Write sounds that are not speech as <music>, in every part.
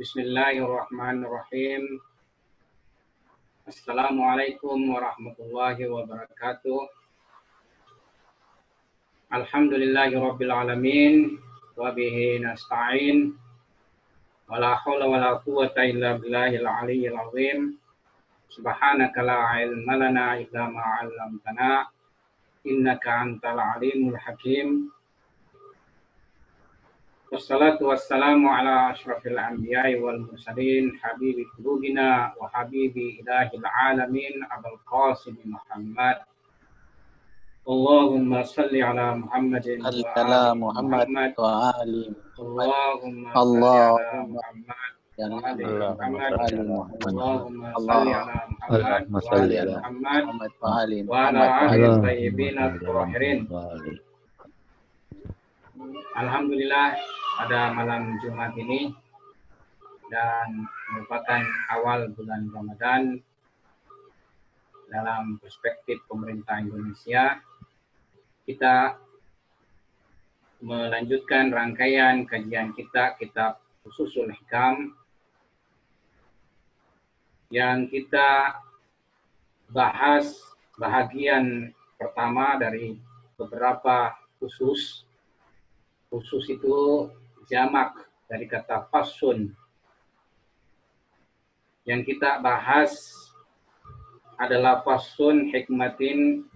Bismillahirrahmanirrahim. Assalamualaikum warahmatullahi wabarakatuh. Alhamdulillahi rabbil alamin wa bihi nasta'in. Wala haula wala quwwata illa billahil aliyyil azim. Subhanaka la ilma lana illa ma 'allamtana. Innaka antal alimul hakim. Wassalatu wassalamu ala ashrafil anbiya'i wal mursalin habibi qulubina wa habibi ilahil alamin Abul Qasim Muhammad. Allahumma salli ala Muhammadin wa ala Muhammad wa ali Allahumma salli ala Muhammad. wa ali Ali Muhammad. Muhammad. Allahumma salli ala Muhammad. Wa ali Pada malam Jumat ini dan merupakan awal bulan Ramadan dalam perspektif pemerintah Indonesia. Kita melanjutkan rangkaian kajian kita kitab Khususul Hikam yang kita bahas bahagian pertama dari beberapa khusus khusus itu jamak dari kata fasun. Yang kita bahas adalah fasun hikmatin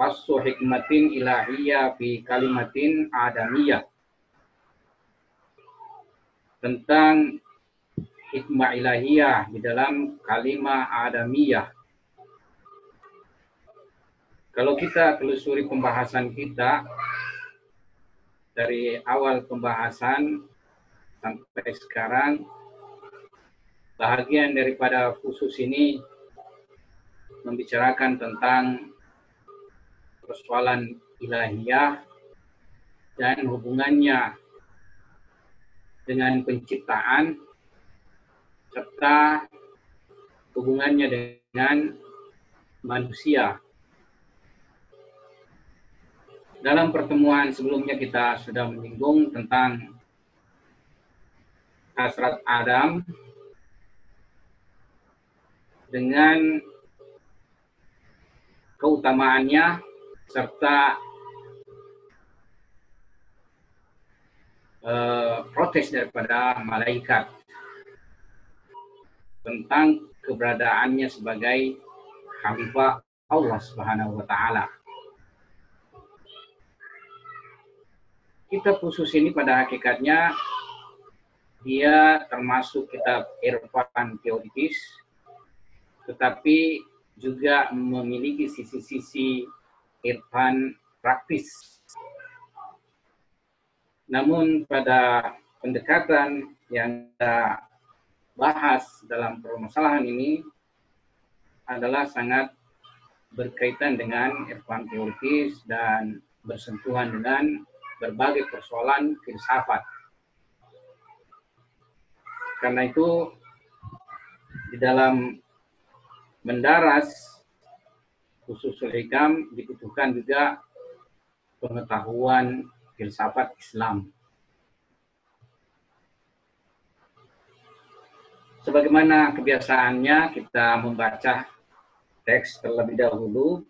fasu hikmatin ilahiyah fi kalimatin adamiyah. Tentang hikmah ilahiyah di dalam kalimat adamiyah. Kalau kita telusuri pembahasan kita, dari awal pembahasan sampai sekarang bahagian daripada khusus ini membicarakan tentang persoalan ilahiyah dan hubungannya dengan penciptaan serta hubungannya dengan manusia dalam pertemuan sebelumnya kita sudah menyinggung tentang hasrat Adam dengan keutamaannya serta eh, protes daripada malaikat tentang keberadaannya sebagai hamba Allah Subhanahu wa taala. Kitab khusus ini pada hakikatnya dia termasuk kitab irfan teoritis tetapi juga memiliki sisi-sisi irfan praktis. Namun pada pendekatan yang kita bahas dalam permasalahan ini adalah sangat berkaitan dengan irfan teoritis dan bersentuhan dengan berbagai persoalan filsafat. Karena itu di dalam mendaras khusus hikam dibutuhkan juga pengetahuan filsafat Islam. Sebagaimana kebiasaannya kita membaca teks terlebih dahulu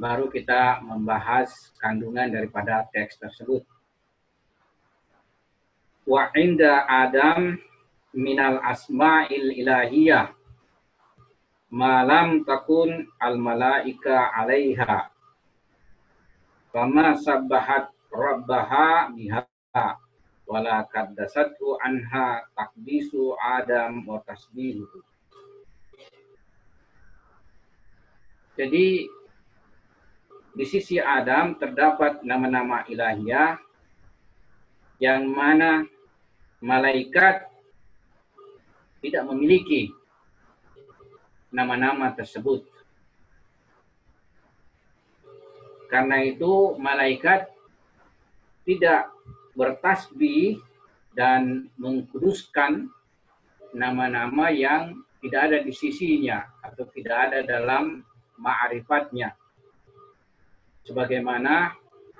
baru kita membahas kandungan daripada teks tersebut. Wa inda Adam minal asma'il ilahiyah. Malam takun al malaika alaiha. Fama sabbahat rabbaha biha. Wala kaddasatu anha takdisu adam wa tasbihu jadi di sisi Adam terdapat nama-nama ilahiyah yang mana malaikat tidak memiliki nama-nama tersebut. Karena itu malaikat tidak bertasbih dan mengkuduskan nama-nama yang tidak ada di sisinya atau tidak ada dalam ma'rifatnya sebagaimana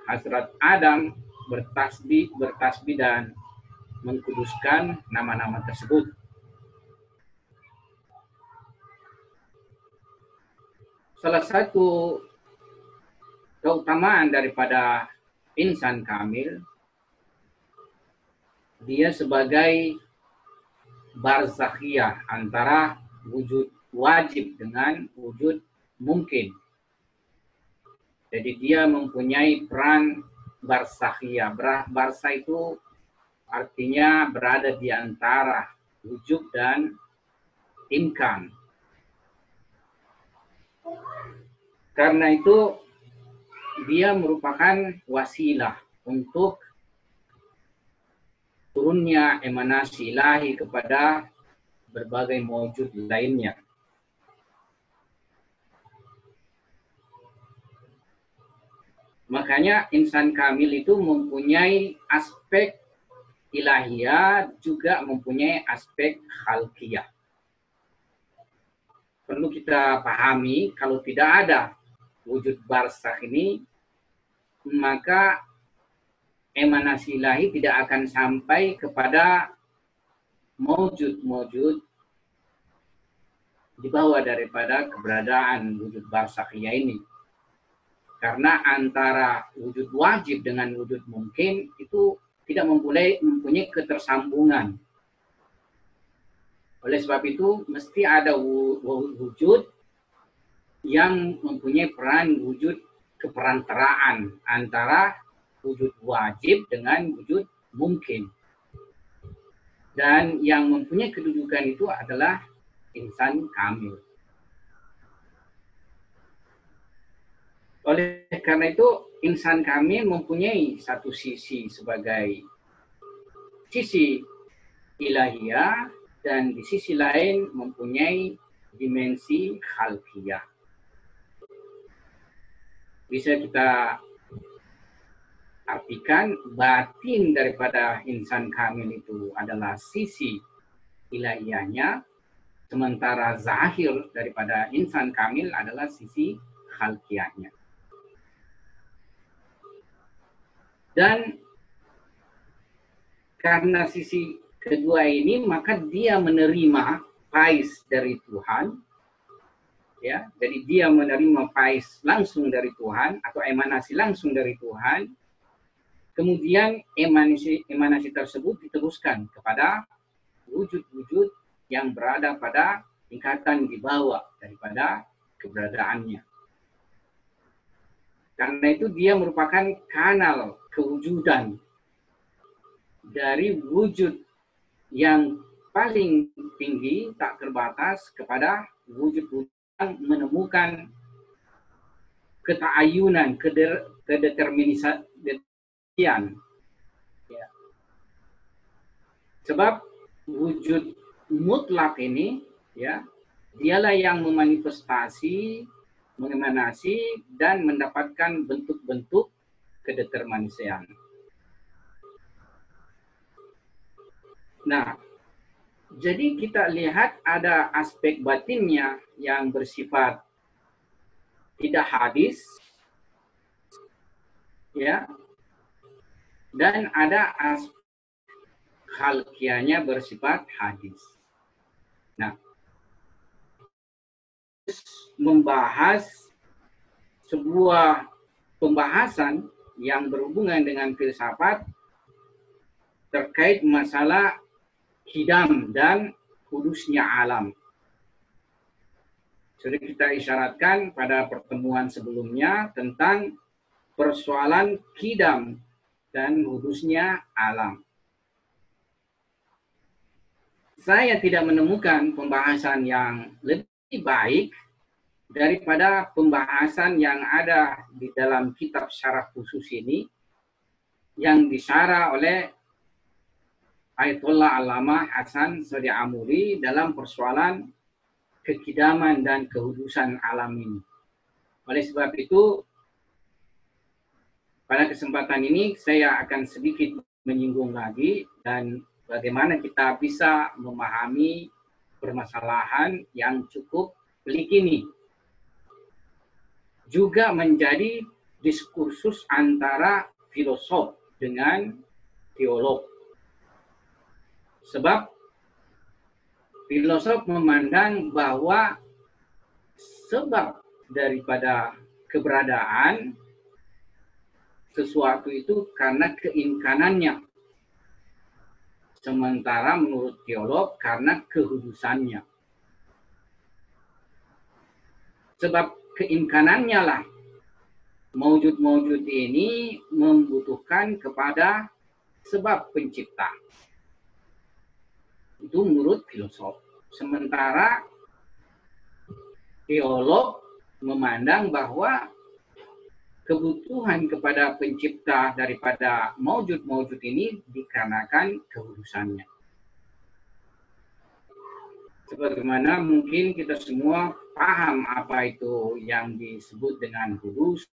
Hazrat Adam bertasbih bertasbih dan mengkuduskan nama-nama tersebut. Salah satu keutamaan daripada insan kamil, dia sebagai barzakhiyah antara wujud wajib dengan wujud mungkin. Jadi dia mempunyai peran barzakhiyah. Barsa itu artinya berada di antara wujud dan imkan. Karena itu dia merupakan wasilah untuk turunnya emanasi ilahi kepada berbagai wujud lainnya. Makanya insan kamil itu mempunyai aspek ilahiyah juga mempunyai aspek khalqiyah. Perlu kita pahami kalau tidak ada wujud barsakh ini maka emanasi ilahi tidak akan sampai kepada mewujud-mewujud di bawah daripada keberadaan wujud barsakhiyah ini. Karena antara wujud wajib dengan wujud mungkin itu tidak mempunyai, mempunyai ketersambungan. Oleh sebab itu, mesti ada wujud yang mempunyai peran wujud keperantaraan antara wujud wajib dengan wujud mungkin. Dan yang mempunyai kedudukan itu adalah insan kamil. Oleh karena itu, insan kami mempunyai satu sisi sebagai sisi ilahiyah dan di sisi lain mempunyai dimensi khalqiyah. Bisa kita artikan batin daripada insan kamil itu adalah sisi ilahiyahnya, sementara zahir daripada insan kamil adalah sisi khalqiyahnya. Dan karena sisi kedua ini maka dia menerima pais dari Tuhan. Ya jadi dia menerima pais langsung dari Tuhan atau emanasi langsung dari Tuhan. Kemudian emanasi emanasi tersebut diteruskan kepada wujud-wujud yang berada pada tingkatan di bawah daripada keberadaannya. Karena itu dia merupakan kanal kewujudan dari wujud yang paling tinggi tak terbatas kepada wujud-wujud yang menemukan ketaayunan, kedeterminisian. Ya. Sebab wujud mutlak ini, ya, dialah yang memanifestasi, mengemanasi dan mendapatkan bentuk-bentuk kedeterminasian. Nah, jadi kita lihat ada aspek batinnya yang bersifat tidak hadis, ya, dan ada aspek halkianya bersifat hadis. Nah, membahas sebuah pembahasan yang berhubungan dengan filsafat terkait masalah hidam dan kudusnya alam. Sudah kita isyaratkan pada pertemuan sebelumnya tentang persoalan kidam dan kudusnya alam. Saya tidak menemukan pembahasan yang lebih baik daripada pembahasan yang ada di dalam kitab syarah khusus ini yang disarah oleh Ayatollah Alama Hasan Sadi Amuri dalam persoalan kekidaman dan kehudusan alam ini. Oleh sebab itu, pada kesempatan ini saya akan sedikit menyinggung lagi dan bagaimana kita bisa memahami permasalahan yang cukup pelik ini juga menjadi diskursus antara filosof dengan teolog. Sebab filosof memandang bahwa sebab daripada keberadaan sesuatu itu karena keimkanannya. Sementara menurut teolog karena kehudusannya. Sebab keimkanannya lah maujud-maujud ini membutuhkan kepada sebab pencipta. Itu menurut filosof. Sementara teolog memandang bahwa kebutuhan kepada pencipta daripada maujud-maujud ini dikarenakan keurusannya. Sebagaimana mungkin kita semua paham apa itu yang disebut dengan hudus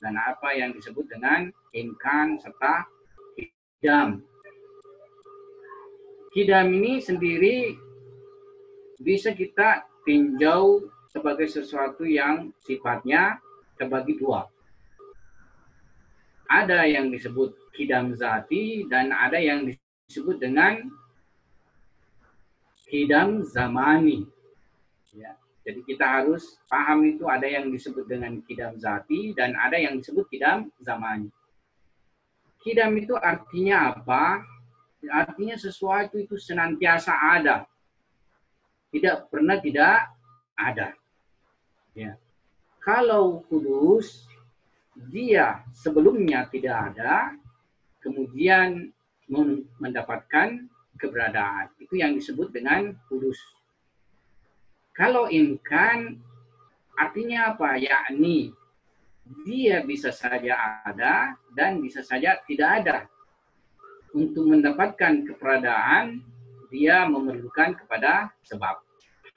dan apa yang disebut dengan inkan serta kidam. Kidam ini sendiri bisa kita tinjau sebagai sesuatu yang sifatnya terbagi dua ada yang disebut kidam zati dan ada yang disebut dengan kidam zamani. Ya. Jadi kita harus paham itu ada yang disebut dengan kidam zati dan ada yang disebut kidam zamani. Kidam itu artinya apa? Artinya sesuatu itu senantiasa ada. Tidak pernah tidak ada. Ya. Kalau kudus dia sebelumnya tidak ada, kemudian mendapatkan keberadaan. Itu yang disebut dengan kudus. Kalau imkan artinya apa? Yakni dia bisa saja ada dan bisa saja tidak ada. Untuk mendapatkan keberadaan, dia memerlukan kepada sebab.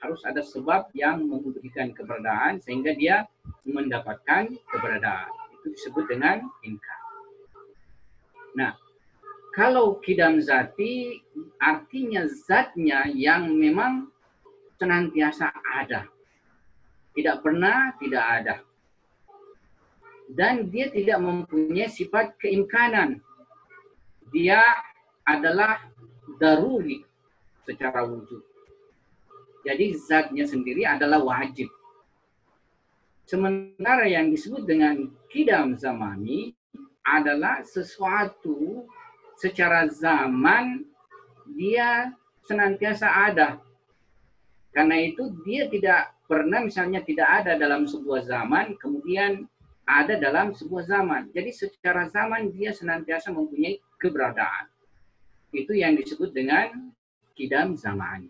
Harus ada sebab yang memberikan keberadaan sehingga dia mendapatkan keberadaan itu disebut dengan inkar. Nah, kalau kidam zati artinya zatnya yang memang senantiasa ada. Tidak pernah tidak ada. Dan dia tidak mempunyai sifat keimkanan. Dia adalah daruri secara wujud. Jadi zatnya sendiri adalah wajib. Sementara yang disebut dengan kidam zamani adalah sesuatu secara zaman dia senantiasa ada. Karena itu dia tidak pernah misalnya tidak ada dalam sebuah zaman, kemudian ada dalam sebuah zaman. Jadi secara zaman dia senantiasa mempunyai keberadaan. Itu yang disebut dengan kidam zaman.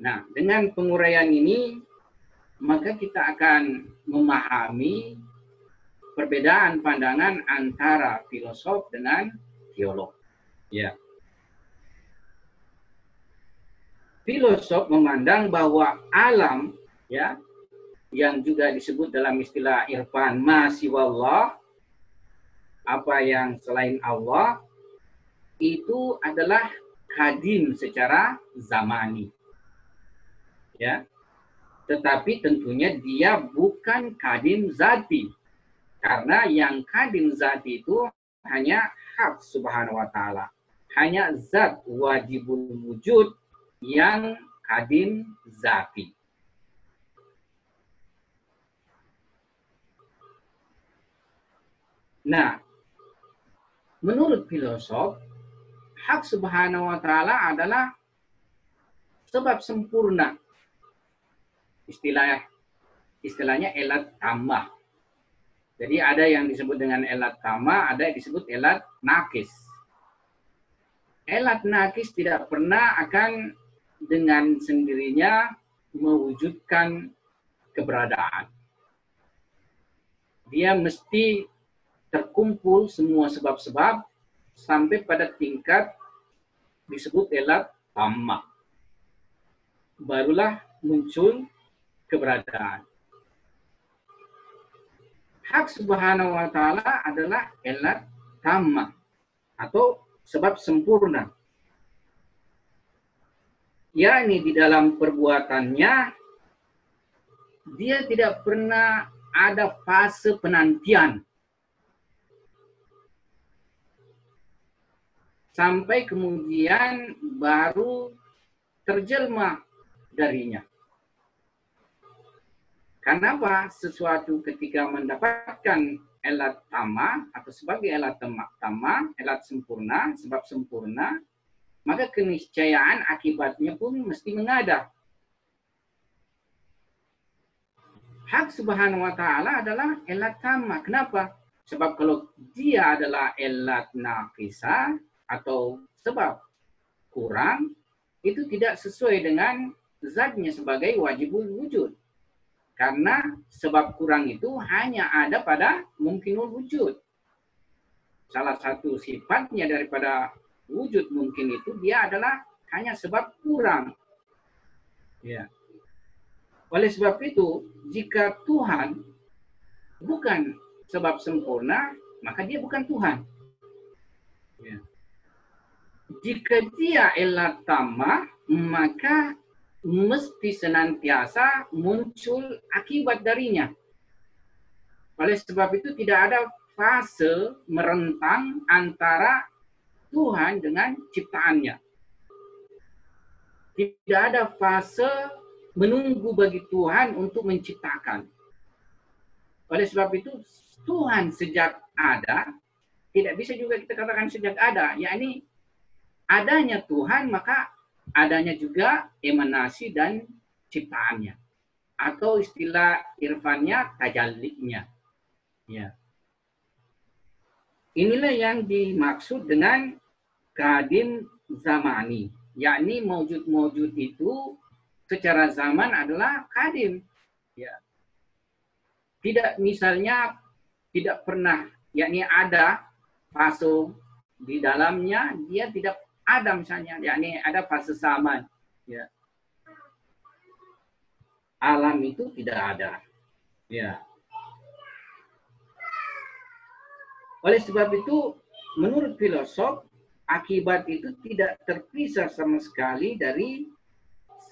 Nah, dengan penguraian ini maka kita akan memahami perbedaan pandangan antara filosof dengan teolog. Ya. Filosof memandang bahwa alam ya yang juga disebut dalam istilah irfan masiwallah apa yang selain Allah itu adalah kadim secara zamani. Ya, tetapi tentunya dia bukan kadim zati. Karena yang kadim zati itu hanya hak subhanahu wa ta'ala. Hanya zat wajibul wujud yang kadim zati. Nah, menurut filosof, hak subhanahu wa ta'ala adalah sebab sempurna istilah istilahnya elat tambah. Jadi ada yang disebut dengan elat tambah, ada yang disebut elat nakis. Elat nakis tidak pernah akan dengan sendirinya mewujudkan keberadaan. Dia mesti terkumpul semua sebab-sebab sampai pada tingkat disebut elat tamak. Barulah muncul keberadaan. Hak subhanahu wa ta'ala adalah elat tamah atau sebab sempurna. Yakni di dalam perbuatannya dia tidak pernah ada fase penantian. sampai kemudian baru terjelma darinya. Kenapa sesuatu ketika mendapatkan elat tama atau sebagai elat tama, elat sempurna, sebab sempurna, maka keniscayaan akibatnya pun mesti mengada. Hak subhanahu wa ta'ala adalah elat tama. Kenapa? Sebab kalau dia adalah elat nafisa atau sebab kurang, itu tidak sesuai dengan zatnya sebagai wajibul wujud. Karena sebab kurang itu hanya ada pada mungkinul wujud. Salah satu sifatnya daripada wujud mungkin itu dia adalah hanya sebab kurang. Ya. Oleh sebab itu, jika Tuhan bukan sebab sempurna, maka dia bukan Tuhan. Ya. Jika dia elat tamah, maka mesti senantiasa muncul akibat darinya. Oleh sebab itu tidak ada fase merentang antara Tuhan dengan ciptaannya. Tidak ada fase menunggu bagi Tuhan untuk menciptakan. Oleh sebab itu Tuhan sejak ada tidak bisa juga kita katakan sejak ada, yakni adanya Tuhan maka adanya juga emanasi dan ciptaannya atau istilah irfannya tajalliknya. Ya. Inilah yang dimaksud dengan kadim zamani, yakni mewujud-mewujud itu secara zaman adalah kadim. Ya. Tidak misalnya tidak pernah, yakni ada fase di dalamnya dia tidak ada misalnya, yakni ada fase zaman. Ya. Alam itu tidak ada. Ya. Oleh sebab itu, menurut filosof, akibat itu tidak terpisah sama sekali dari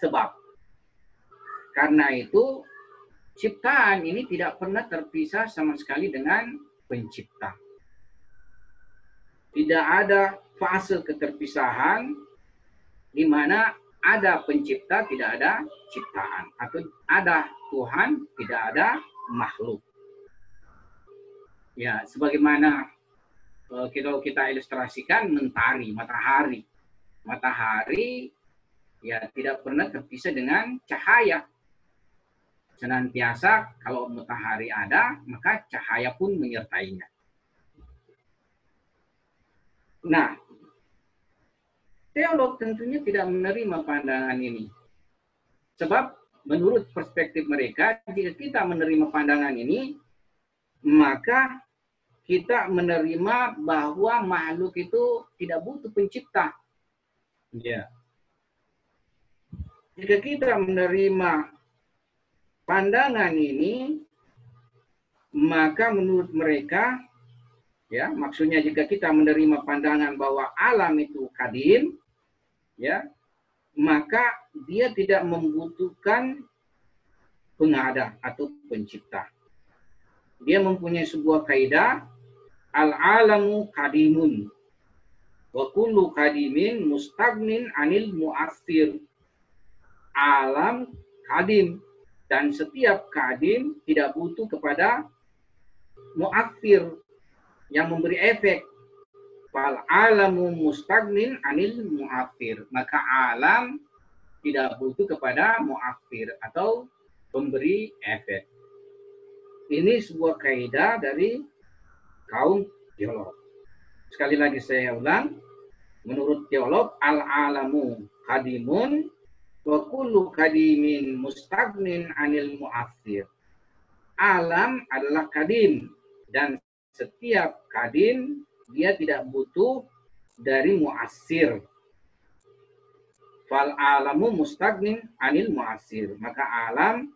sebab. Karena itu, ciptaan ini tidak pernah terpisah sama sekali dengan pencipta. Tidak ada fase keterpisahan di mana ada pencipta tidak ada ciptaan atau ada Tuhan tidak ada makhluk. Ya, sebagaimana eh, kalau kita ilustrasikan mentari, matahari. Matahari ya tidak pernah terpisah dengan cahaya. Senantiasa kalau matahari ada, maka cahaya pun menyertainya. Nah, teolog tentunya tidak menerima pandangan ini. Sebab menurut perspektif mereka, jika kita menerima pandangan ini, maka kita menerima bahwa makhluk itu tidak butuh pencipta. Ya. Jika kita menerima pandangan ini, maka menurut mereka, ya maksudnya jika kita menerima pandangan bahwa alam itu kadim, ya maka dia tidak membutuhkan pengada atau pencipta. Dia mempunyai sebuah kaidah al-alamu kadimun wa kullu kadimin mustagnin anil mu'assir. Alam kadim dan setiap kadim tidak butuh kepada mu'assir yang memberi efek fal alamu mustagnin anil mu'afir. Maka alam tidak butuh kepada mu'afir atau pemberi efek. Ini sebuah kaidah dari kaum teolog. Sekali lagi saya ulang, menurut teolog al-alamu kadimun wa kullu kadimin mustagnin anil mu'afir. Alam adalah kadim dan setiap kadim dia tidak butuh dari muasir. Fal alamu mustagnin anil muasir. Maka alam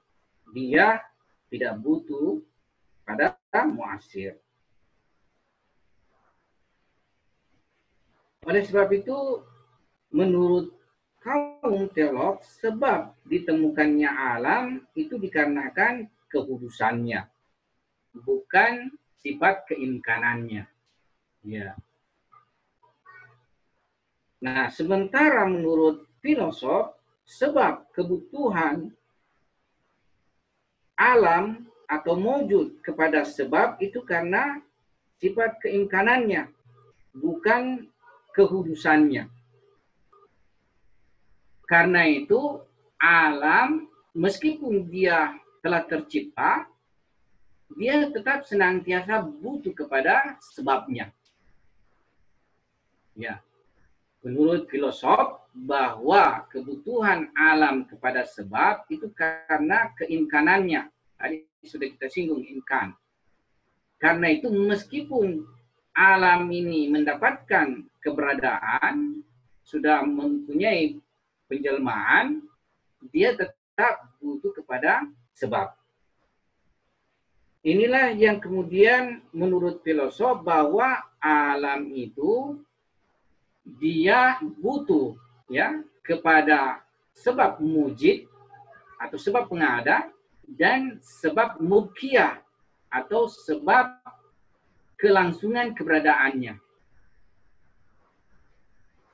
dia tidak butuh pada muasir. Oleh sebab itu, menurut kaum teolog, sebab ditemukannya alam itu dikarenakan kehudusannya, bukan sifat keimkanannya. Ya. Nah, sementara menurut filosof, sebab kebutuhan alam atau wujud kepada sebab itu karena sifat keimkanannya, bukan kehudusannya. Karena itu alam meskipun dia telah tercipta, dia tetap senantiasa butuh kepada sebabnya. Ya. Menurut filosof bahwa kebutuhan alam kepada sebab itu karena keimkanannya. Tadi sudah kita singgung imkan. Karena itu meskipun alam ini mendapatkan keberadaan, sudah mempunyai penjelmaan, dia tetap butuh kepada sebab. Inilah yang kemudian menurut filosof bahwa alam itu dia butuh ya kepada sebab mujid atau sebab pengada dan sebab mubkiyah atau sebab kelangsungan keberadaannya.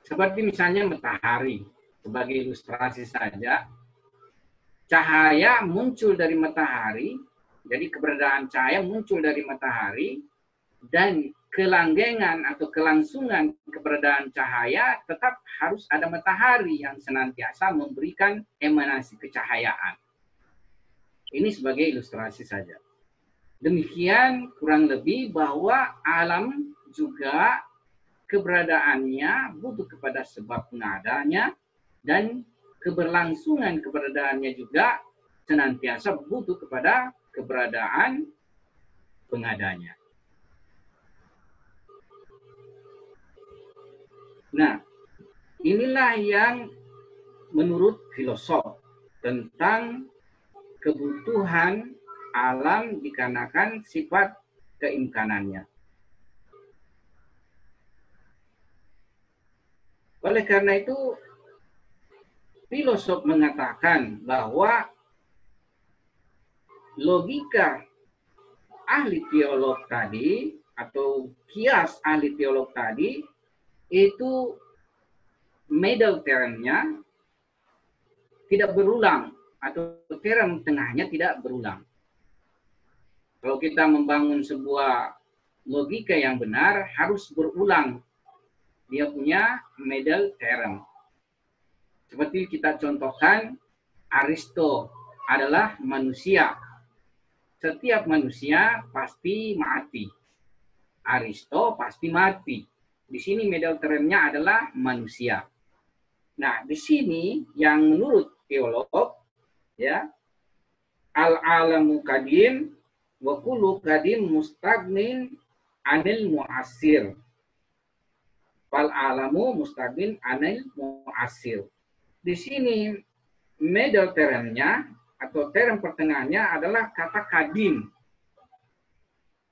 Seperti misalnya matahari sebagai ilustrasi saja, cahaya muncul dari matahari, jadi keberadaan cahaya muncul dari matahari, dan kelanggengan atau kelangsungan keberadaan cahaya tetap harus ada matahari yang senantiasa memberikan emanasi kecahayaan. Ini sebagai ilustrasi saja. Demikian kurang lebih bahwa alam juga keberadaannya butuh kepada sebab pengadanya dan keberlangsungan keberadaannya juga senantiasa butuh kepada keberadaan pengadanya. Nah, inilah yang menurut filosof tentang kebutuhan alam dikarenakan sifat keimkanannya. Oleh karena itu, filosof mengatakan bahwa logika ahli teolog tadi atau kias ahli teolog tadi itu middle termnya tidak berulang atau term tengahnya tidak berulang. Kalau kita membangun sebuah logika yang benar harus berulang. Dia punya middle term. Seperti kita contohkan, Aristo adalah manusia. Setiap manusia pasti mati. Aristo pasti mati. Di sini medal teremnya adalah manusia. Nah, di sini yang menurut teolog ya al-alamu kadim wa kullu kadim mustagnin anil muasir. Fal alamu mustagnin anil muasir di sini middle termnya atau term pertengahannya adalah kata kadim.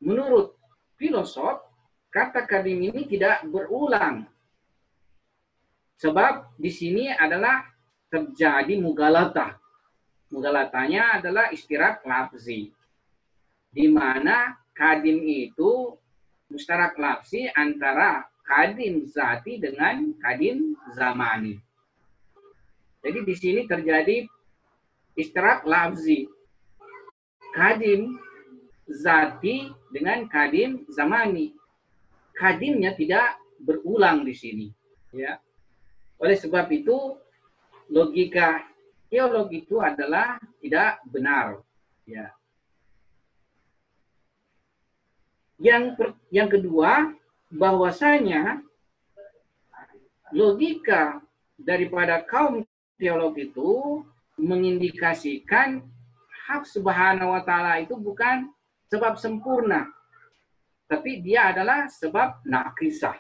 Menurut filosof, kata kadim ini tidak berulang. Sebab di sini adalah terjadi mugalata. Mugalatanya adalah istirahat lafzi. Di mana kadim itu mustarak lafzi antara kadim zati dengan kadim zamani. Jadi di sini terjadi istirahat lafzi. Kadim zati dengan kadim zamani. Kadimnya tidak berulang di sini. Ya. Oleh sebab itu logika teologi itu adalah tidak benar. Ya. Yang per, yang kedua bahwasanya logika daripada kaum teolog itu mengindikasikan hak subhanahu wa ta'ala itu bukan sebab sempurna. Tapi dia adalah sebab nakisah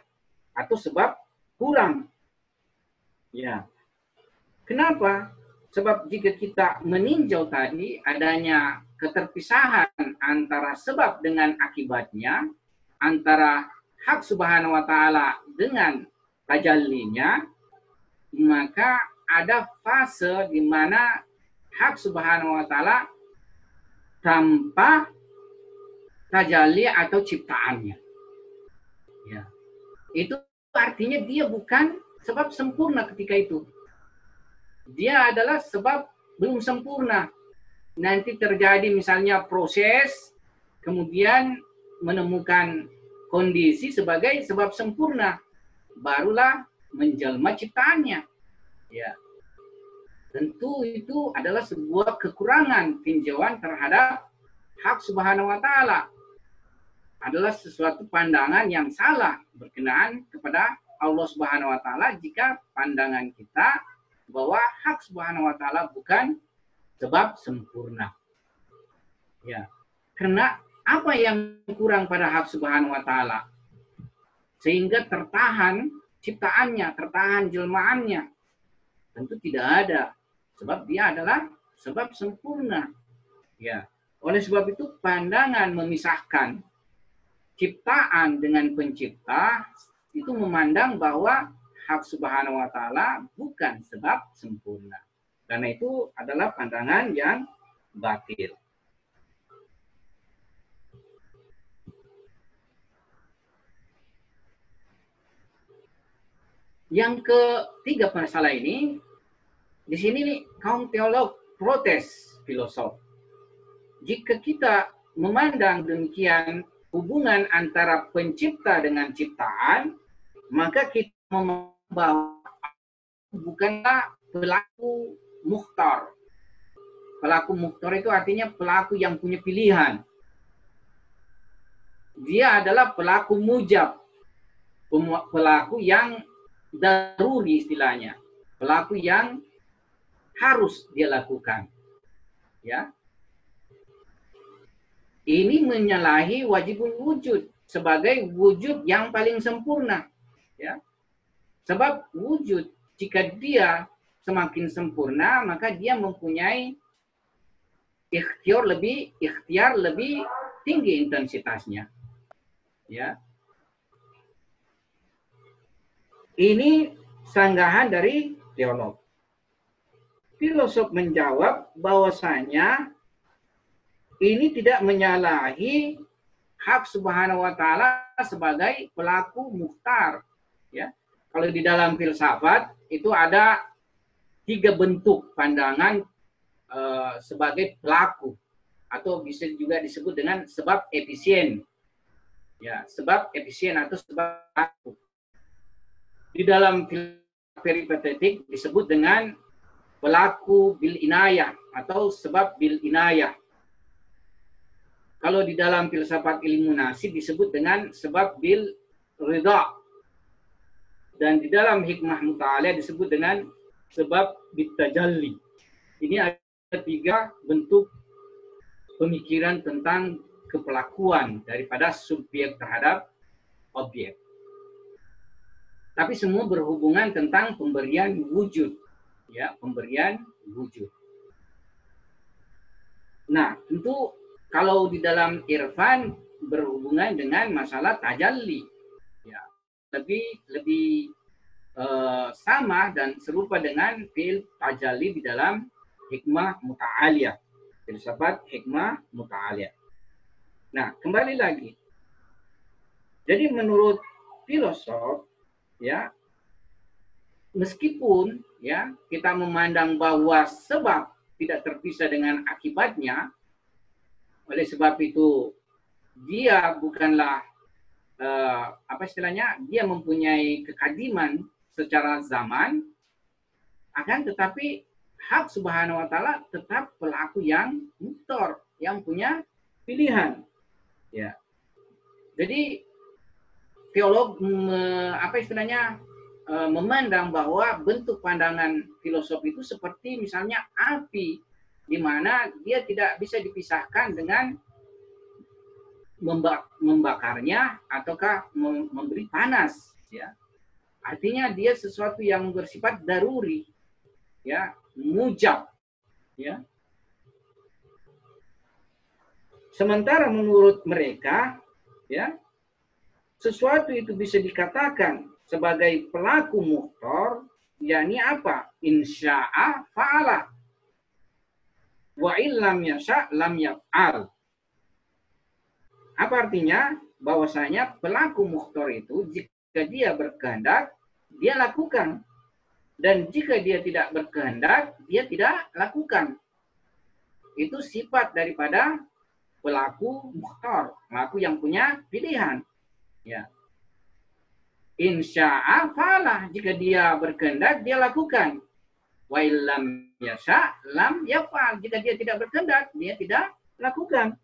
atau sebab kurang. Ya. Kenapa? Sebab jika kita meninjau tadi adanya keterpisahan antara sebab dengan akibatnya, antara hak subhanahu wa ta'ala dengan tajallinya, maka ada fase di mana hak subhanahu wa ta'ala tanpa tajalli atau ciptaannya. Ya. Itu artinya dia bukan sebab sempurna ketika itu. Dia adalah sebab belum sempurna. Nanti terjadi misalnya proses, kemudian menemukan kondisi sebagai sebab sempurna. Barulah menjelma ciptaannya. Ya. Tentu itu adalah sebuah kekurangan tinjauan terhadap hak subhanahu wa ta'ala. Adalah sesuatu pandangan yang salah berkenaan kepada Allah subhanahu wa ta'ala jika pandangan kita bahwa hak subhanahu wa ta'ala bukan sebab sempurna. Ya. Karena apa yang kurang pada hak subhanahu wa ta'ala? Sehingga tertahan ciptaannya, tertahan jelmaannya. Tentu tidak ada. Sebab dia adalah sebab sempurna. Ya. Oleh sebab itu pandangan memisahkan ciptaan dengan pencipta itu memandang bahwa hak subhanahu wa ta'ala bukan sebab sempurna. Karena itu adalah pandangan yang batil. Yang ketiga masalah ini, di sini nih, kaum teolog protes filosof. Jika kita memandang demikian hubungan antara pencipta dengan ciptaan, maka kita membawa bukanlah pelaku muhtar. Pelaku muhtar itu artinya pelaku yang punya pilihan. Dia adalah pelaku mujab. Pelaku yang daruri istilahnya. Pelaku yang harus dia lakukan. Ya. Ini menyalahi wajibul wujud sebagai wujud yang paling sempurna. Ya. Sebab wujud jika dia semakin sempurna maka dia mempunyai ikhtiar lebih ikhtiar lebih tinggi intensitasnya. Ya. Ini sanggahan dari teolog. Filosof menjawab bahwasanya ini tidak menyalahi hak subhanahu wa ta'ala sebagai pelaku muhtar. Ya. Kalau di dalam filsafat itu ada tiga bentuk pandangan uh, sebagai pelaku atau bisa juga disebut dengan sebab efisien. Ya, sebab efisien atau sebab pelaku di dalam peripatetik disebut dengan pelaku bil inayah atau sebab bil inayah. Kalau di dalam filsafat ilmu nasib disebut dengan sebab bil ridha. Dan di dalam hikmah muta'aliyah disebut dengan sebab bitajalli. Ini ada tiga bentuk pemikiran tentang kepelakuan daripada subjek terhadap objek. Tapi semua berhubungan tentang pemberian wujud. Ya, pemberian wujud. Nah, tentu kalau di dalam irfan berhubungan dengan masalah tajalli. Ya, lebih lebih uh, sama dan serupa dengan fil tajalli di dalam hikmah muta'aliyah. Filsafat hikmah muta'aliyah. Nah, kembali lagi. Jadi menurut filosof ya. Meskipun ya kita memandang bahwa sebab tidak terpisah dengan akibatnya oleh sebab itu dia bukanlah uh, apa istilahnya dia mempunyai kekadiman secara zaman akan tetapi hak subhanahu wa taala tetap pelaku yang mutor yang punya pilihan. Ya. Jadi teolog me, apa istilahnya e, memandang bahwa bentuk pandangan filosof itu seperti misalnya api di mana dia tidak bisa dipisahkan dengan membakarnya ataukah memberi panas ya. Artinya dia sesuatu yang bersifat daruri ya mujab ya. Sementara menurut mereka ya sesuatu itu bisa dikatakan sebagai pelaku muhtor, yakni apa? Insya'a fa'ala. Wa illam yasha' lam yaf'al. Apa artinya? Bahwasanya pelaku muhtor itu jika dia berkehendak, dia lakukan. Dan jika dia tidak berkehendak, dia tidak lakukan. Itu sifat daripada pelaku muhtar, pelaku yang punya pilihan. Ya. Insya'a falah. Jika dia berkehendak, dia lakukan. Wa illam yasha lam yafal. Jika dia tidak berkehendak, dia tidak lakukan.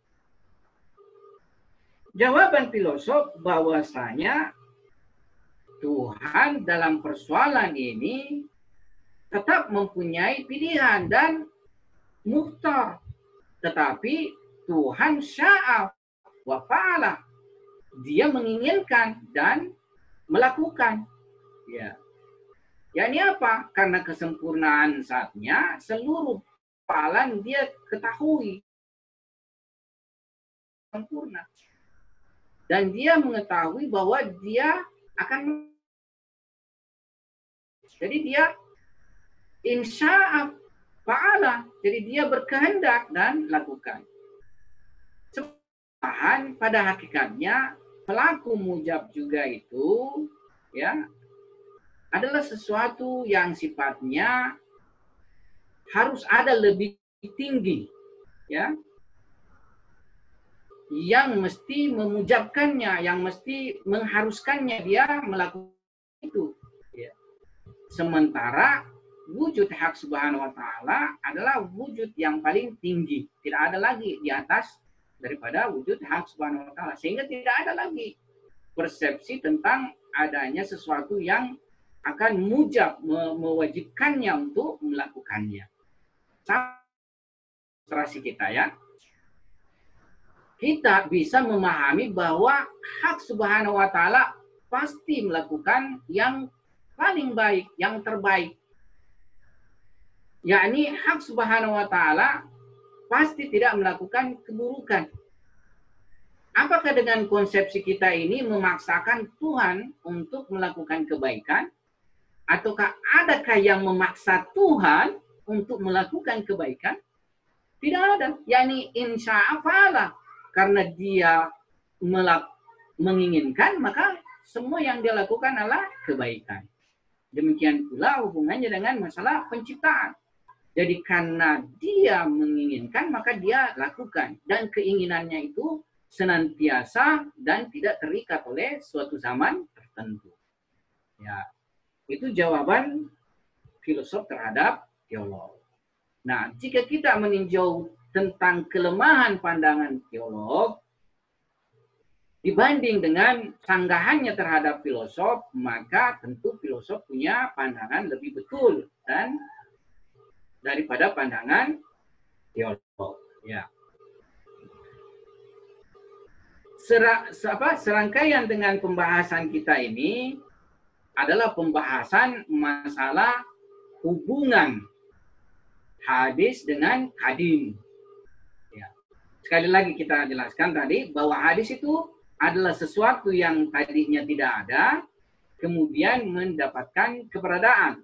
Jawaban filosof bahwasanya Tuhan dalam persoalan ini tetap mempunyai pilihan dan muhtar. Tetapi Tuhan sya'af wa fa'ala. Dia menginginkan dan melakukan. Ya. Ya ini apa? Karena kesempurnaan saatnya seluruh palan dia ketahui sempurna. Dan dia mengetahui bahwa dia akan jadi dia insya Allah Jadi dia berkehendak dan lakukan. Sebahan pada hakikatnya pelaku mujab juga itu ya adalah sesuatu yang sifatnya harus ada lebih tinggi ya yang mesti memujabkannya yang mesti mengharuskannya dia melakukan itu ya. sementara wujud hak subhanahu wa ta'ala adalah wujud yang paling tinggi tidak ada lagi di atas daripada wujud hak subhanahu wa ta'ala sehingga tidak ada lagi persepsi tentang adanya sesuatu yang akan mujab mewajibkannya untuk melakukannya. Strasi kita ya. Kita bisa memahami bahwa hak subhanahu wa ta'ala pasti melakukan yang paling baik, yang terbaik. Yakni hak subhanahu wa ta'ala pasti tidak melakukan keburukan. Apakah dengan konsepsi kita ini memaksakan Tuhan untuk melakukan kebaikan? Ataukah adakah yang memaksa Tuhan untuk melakukan kebaikan? Tidak ada. Yani insya Allah. Karena dia melak menginginkan, maka semua yang dia lakukan adalah kebaikan. Demikian pula hubungannya dengan masalah penciptaan. Jadi karena dia menginginkan, maka dia lakukan. Dan keinginannya itu senantiasa dan tidak terikat oleh suatu zaman tertentu. Ya, itu jawaban filosof terhadap teolog. Nah, jika kita meninjau tentang kelemahan pandangan teolog dibanding dengan sanggahannya terhadap filosof, maka tentu filosof punya pandangan lebih betul dan daripada pandangan teolog. Ya. Sera, apa, serangkaian dengan pembahasan kita ini adalah pembahasan masalah hubungan hadis dengan kadim. Ya. Sekali lagi kita jelaskan tadi bahwa hadis itu adalah sesuatu yang tadinya tidak ada, kemudian mendapatkan keberadaan.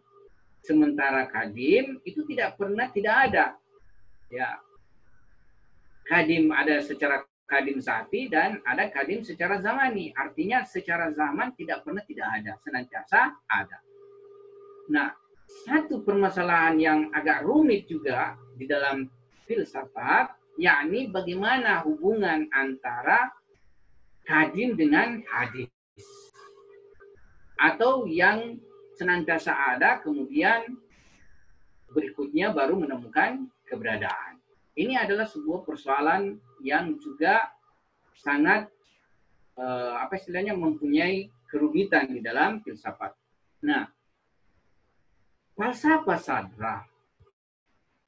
Sementara kadim itu tidak pernah tidak ada. Ya. Kadim ada secara kadim sapi dan ada kadim secara zamani. Artinya secara zaman tidak pernah tidak ada, senantiasa ada. Nah, satu permasalahan yang agak rumit juga di dalam filsafat, yakni bagaimana hubungan antara kadim dengan hadis. Atau yang senantiasa ada, kemudian berikutnya baru menemukan keberadaan. Ini adalah sebuah persoalan yang juga sangat uh, apa istilahnya mempunyai kerumitan di dalam filsafat. Nah, falsafah sadra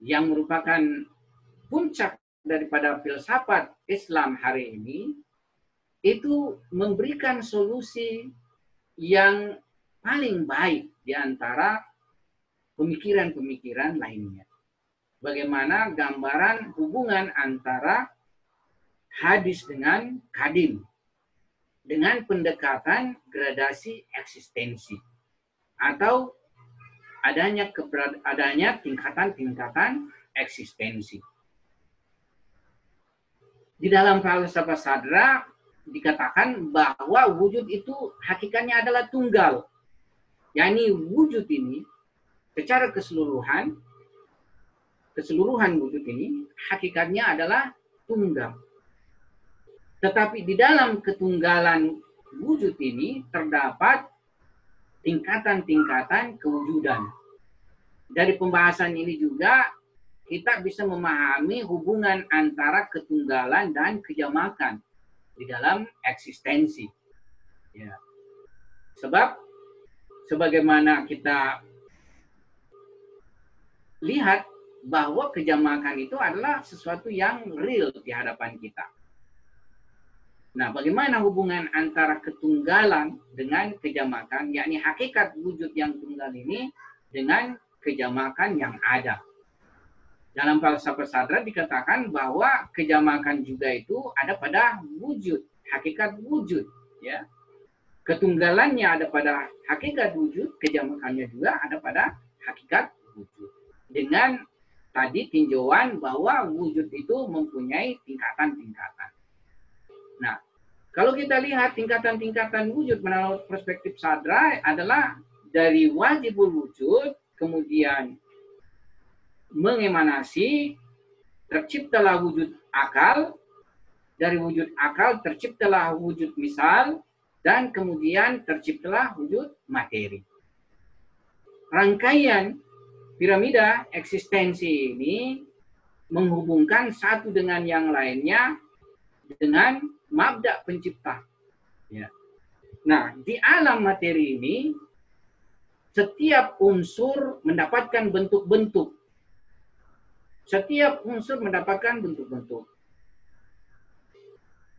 yang merupakan puncak daripada filsafat Islam hari ini itu memberikan solusi yang paling baik di antara pemikiran-pemikiran lainnya. Bagaimana gambaran hubungan antara hadis dengan kadim dengan pendekatan gradasi eksistensi atau adanya keberad adanya tingkatan-tingkatan eksistensi. Di dalam falsafah sadra dikatakan bahwa wujud itu hakikatnya adalah tunggal. Yakni wujud ini secara keseluruhan keseluruhan wujud ini hakikatnya adalah tunggal. Tetapi di dalam ketunggalan wujud ini terdapat tingkatan-tingkatan kewujudan. Dari pembahasan ini juga kita bisa memahami hubungan antara ketunggalan dan kejamakan di dalam eksistensi. Ya. Sebab sebagaimana kita lihat bahwa kejamakan itu adalah sesuatu yang real di hadapan kita. Nah, bagaimana hubungan antara ketunggalan dengan kejamakan, yakni hakikat wujud yang tunggal ini dengan kejamakan yang ada. Dalam falsafah sadra dikatakan bahwa kejamakan juga itu ada pada wujud, hakikat wujud, ya. Ketunggalannya ada pada hakikat wujud, kejamakannya juga ada pada hakikat wujud. Dengan tadi tinjauan bahwa wujud itu mempunyai tingkatan-tingkatan. Nah, kalau kita lihat tingkatan-tingkatan wujud menurut perspektif sadra adalah dari wajibul wujud, kemudian mengemanasi, terciptalah wujud akal, dari wujud akal terciptalah wujud misal, dan kemudian terciptalah wujud materi. Rangkaian piramida eksistensi ini menghubungkan satu dengan yang lainnya dengan mabda pencipta. Ya. Nah, di alam materi ini setiap unsur mendapatkan bentuk-bentuk. Setiap unsur mendapatkan bentuk-bentuk.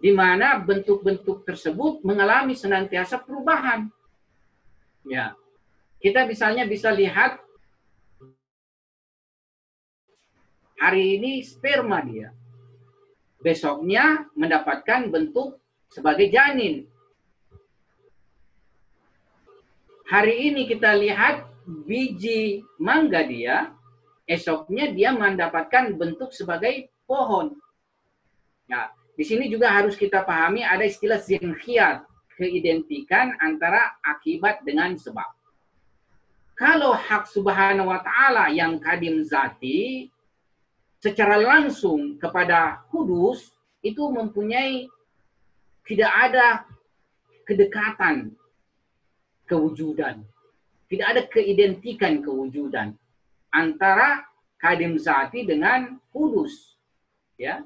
Di mana bentuk-bentuk tersebut mengalami senantiasa perubahan. Ya. Kita misalnya bisa lihat hari ini sperma dia besoknya mendapatkan bentuk sebagai janin. Hari ini kita lihat biji mangga dia, esoknya dia mendapatkan bentuk sebagai pohon. Nah, di sini juga harus kita pahami ada istilah zinhiyat, keidentikan antara akibat dengan sebab. Kalau hak subhanahu wa ta'ala yang kadim zati, secara langsung kepada kudus itu mempunyai tidak ada kedekatan kewujudan. Tidak ada keidentikan kewujudan antara kadim zati dengan kudus. Ya.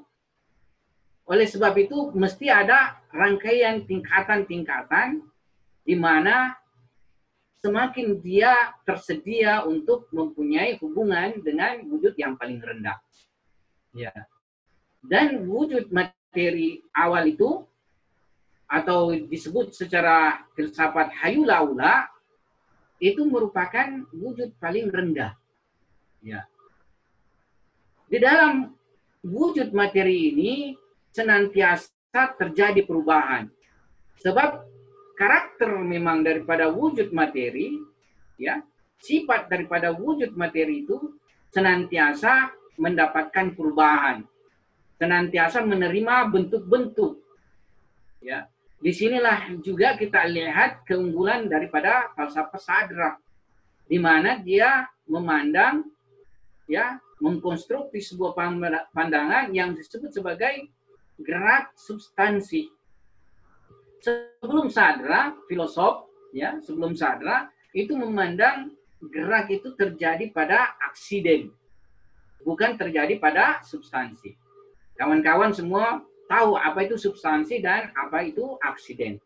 Oleh sebab itu mesti ada rangkaian tingkatan-tingkatan di mana semakin dia tersedia untuk mempunyai hubungan dengan wujud yang paling rendah. Ya. Dan wujud materi awal itu atau disebut secara filsafat hayulaula itu merupakan wujud paling rendah. Ya. Di dalam wujud materi ini senantiasa terjadi perubahan. Sebab karakter memang daripada wujud materi, ya, sifat daripada wujud materi itu senantiasa mendapatkan perubahan, senantiasa menerima bentuk-bentuk. Ya, di sinilah juga kita lihat keunggulan daripada falsafah sadra, di mana dia memandang, ya, mengkonstruksi sebuah pandangan yang disebut sebagai gerak substansi. Sebelum sadra, filosof, ya, sebelum sadra itu memandang gerak itu terjadi pada aksiden bukan terjadi pada substansi. Kawan-kawan semua tahu apa itu substansi dan apa itu aksiden.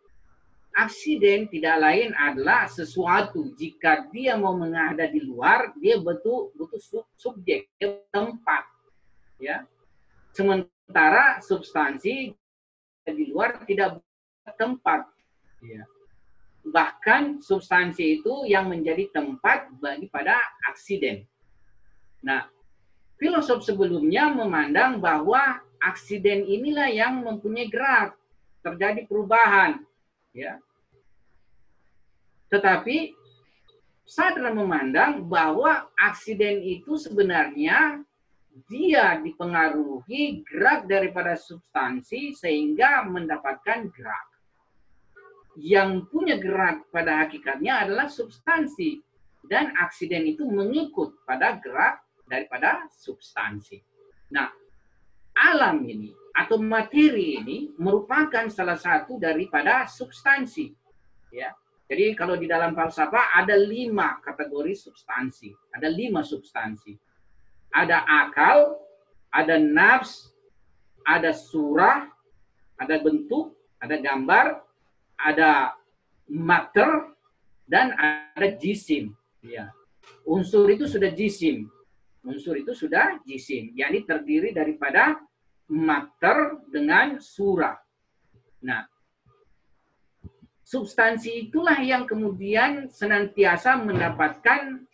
Aksiden tidak lain adalah sesuatu jika dia mau mengada di luar, dia butuh sub, subjek, tempat. Ya. Sementara substansi di luar tidak tempat. Ya. Bahkan substansi itu yang menjadi tempat bagi pada aksiden. Nah, filosof sebelumnya memandang bahwa aksiden inilah yang mempunyai gerak, terjadi perubahan, ya. Tetapi Sadra memandang bahwa aksiden itu sebenarnya dia dipengaruhi gerak daripada substansi sehingga mendapatkan gerak. yang punya gerak pada hakikatnya adalah substansi dan aksiden itu mengikut pada gerak daripada substansi. Nah, alam ini atau materi ini merupakan salah satu daripada substansi. Ya, jadi kalau di dalam falsafah ada lima kategori substansi, ada lima substansi. Ada akal, ada nafs, ada surah, ada bentuk, ada gambar, ada mater, dan ada jisim. Ya. Unsur itu sudah jisim. Unsur itu sudah jisim. yakni terdiri daripada mater dengan surah. Nah, substansi itulah yang kemudian senantiasa mendapatkan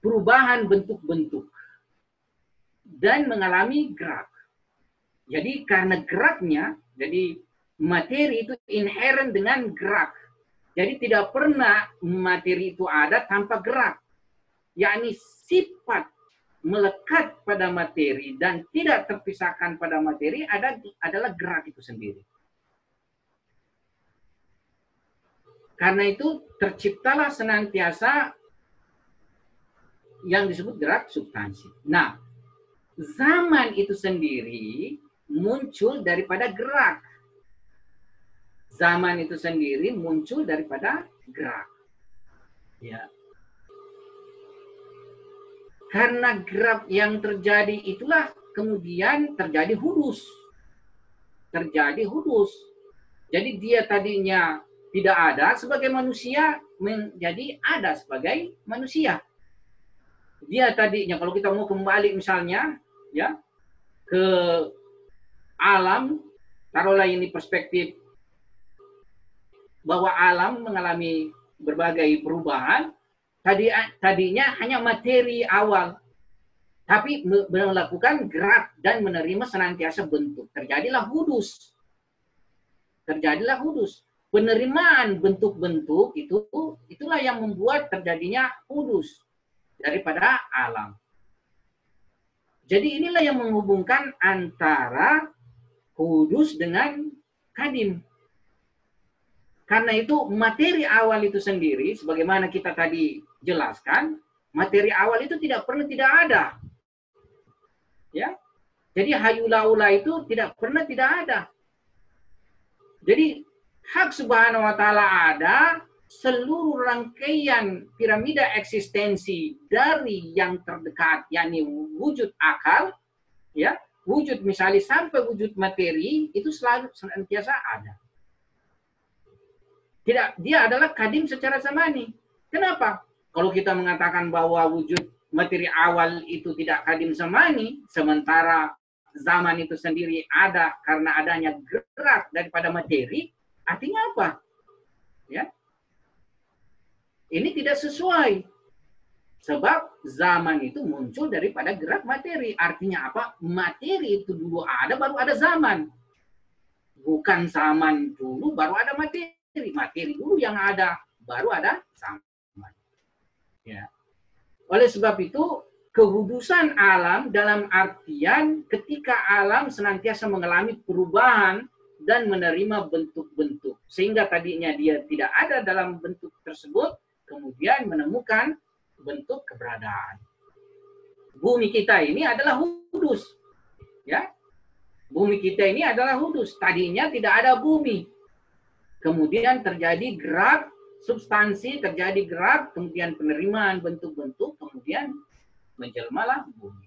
perubahan bentuk-bentuk dan mengalami gerak. Jadi karena geraknya, jadi materi itu inherent dengan gerak. Jadi tidak pernah materi itu ada tanpa gerak. Yakni sifat melekat pada materi dan tidak terpisahkan pada materi ada adalah gerak itu sendiri. Karena itu terciptalah senantiasa yang disebut gerak substansi. Nah, zaman itu sendiri muncul daripada gerak zaman itu sendiri muncul daripada gerak. Ya. Karena gerak yang terjadi itulah kemudian terjadi hudus. Terjadi hudus. Jadi dia tadinya tidak ada sebagai manusia menjadi ada sebagai manusia. Dia tadinya kalau kita mau kembali misalnya ya ke alam taruhlah ini perspektif bahwa alam mengalami berbagai perubahan, tadi tadinya hanya materi awal, tapi melakukan gerak dan menerima senantiasa bentuk. Terjadilah hudus. Terjadilah hudus. Penerimaan bentuk-bentuk itu itulah yang membuat terjadinya hudus daripada alam. Jadi inilah yang menghubungkan antara hudus dengan kadim. Karena itu materi awal itu sendiri, sebagaimana kita tadi jelaskan, materi awal itu tidak pernah tidak ada. Ya, jadi hayulaula itu tidak pernah tidak ada. Jadi hak subhanahu wa ta'ala ada, seluruh rangkaian piramida eksistensi dari yang terdekat, yakni wujud akal, ya, wujud misalnya sampai wujud materi, itu selalu senantiasa ada. Tidak, dia adalah kadim secara zamani. Kenapa? Kalau kita mengatakan bahwa wujud materi awal itu tidak kadim zamani, sementara zaman itu sendiri ada karena adanya gerak daripada materi, artinya apa? Ya. Ini tidak sesuai. Sebab zaman itu muncul daripada gerak materi. Artinya apa? Materi itu dulu ada, baru ada zaman. Bukan zaman dulu, baru ada materi materi dulu yang ada baru ada sama ya oleh sebab itu kehudusan alam dalam artian ketika alam senantiasa mengalami perubahan dan menerima bentuk-bentuk sehingga tadinya dia tidak ada dalam bentuk tersebut kemudian menemukan bentuk keberadaan bumi kita ini adalah hudus ya bumi kita ini adalah hudus tadinya tidak ada bumi kemudian terjadi gerak substansi, terjadi gerak, kemudian penerimaan bentuk-bentuk, kemudian menjelmalah bumi.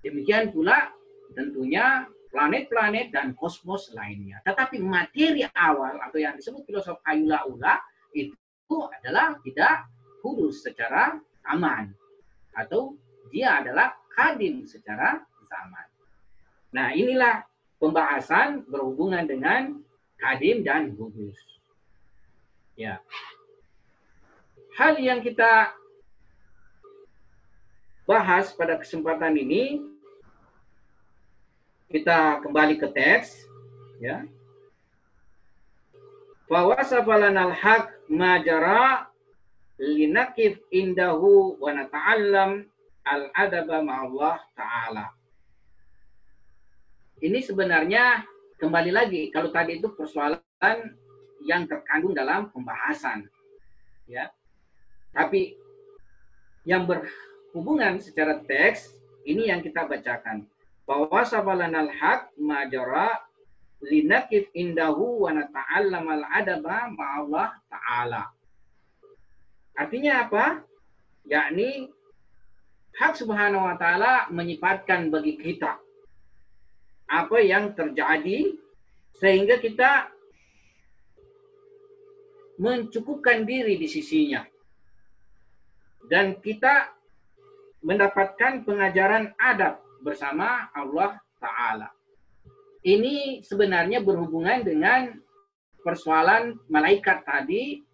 Demikian pula tentunya planet-planet dan kosmos lainnya. Tetapi materi awal atau yang disebut filosof Ayula Ula itu adalah tidak kudus secara aman atau dia adalah kadim secara zaman. Nah inilah pembahasan berhubungan dengan kadim dan gugus. Ya. Hal yang kita bahas pada kesempatan ini kita kembali ke teks ya. Bahwa safalanal haq majara linakif indahu wa nata'allam al-adaba ma'allah ta'ala. Ini sebenarnya kembali lagi kalau tadi itu persoalan yang terkandung dalam pembahasan. Ya. Tapi yang berhubungan secara teks ini yang kita bacakan. Bahwa sabalanal haq majara linakif indahu wa nata'allamal adaba ma'allah ta'ala. Artinya apa? Yakni hak subhanahu wa ta'ala menyifatkan bagi kita apa yang terjadi sehingga kita mencukupkan diri di sisinya. Dan kita mendapatkan pengajaran adab bersama Allah Ta'ala. Ini sebenarnya berhubungan dengan persoalan malaikat tadi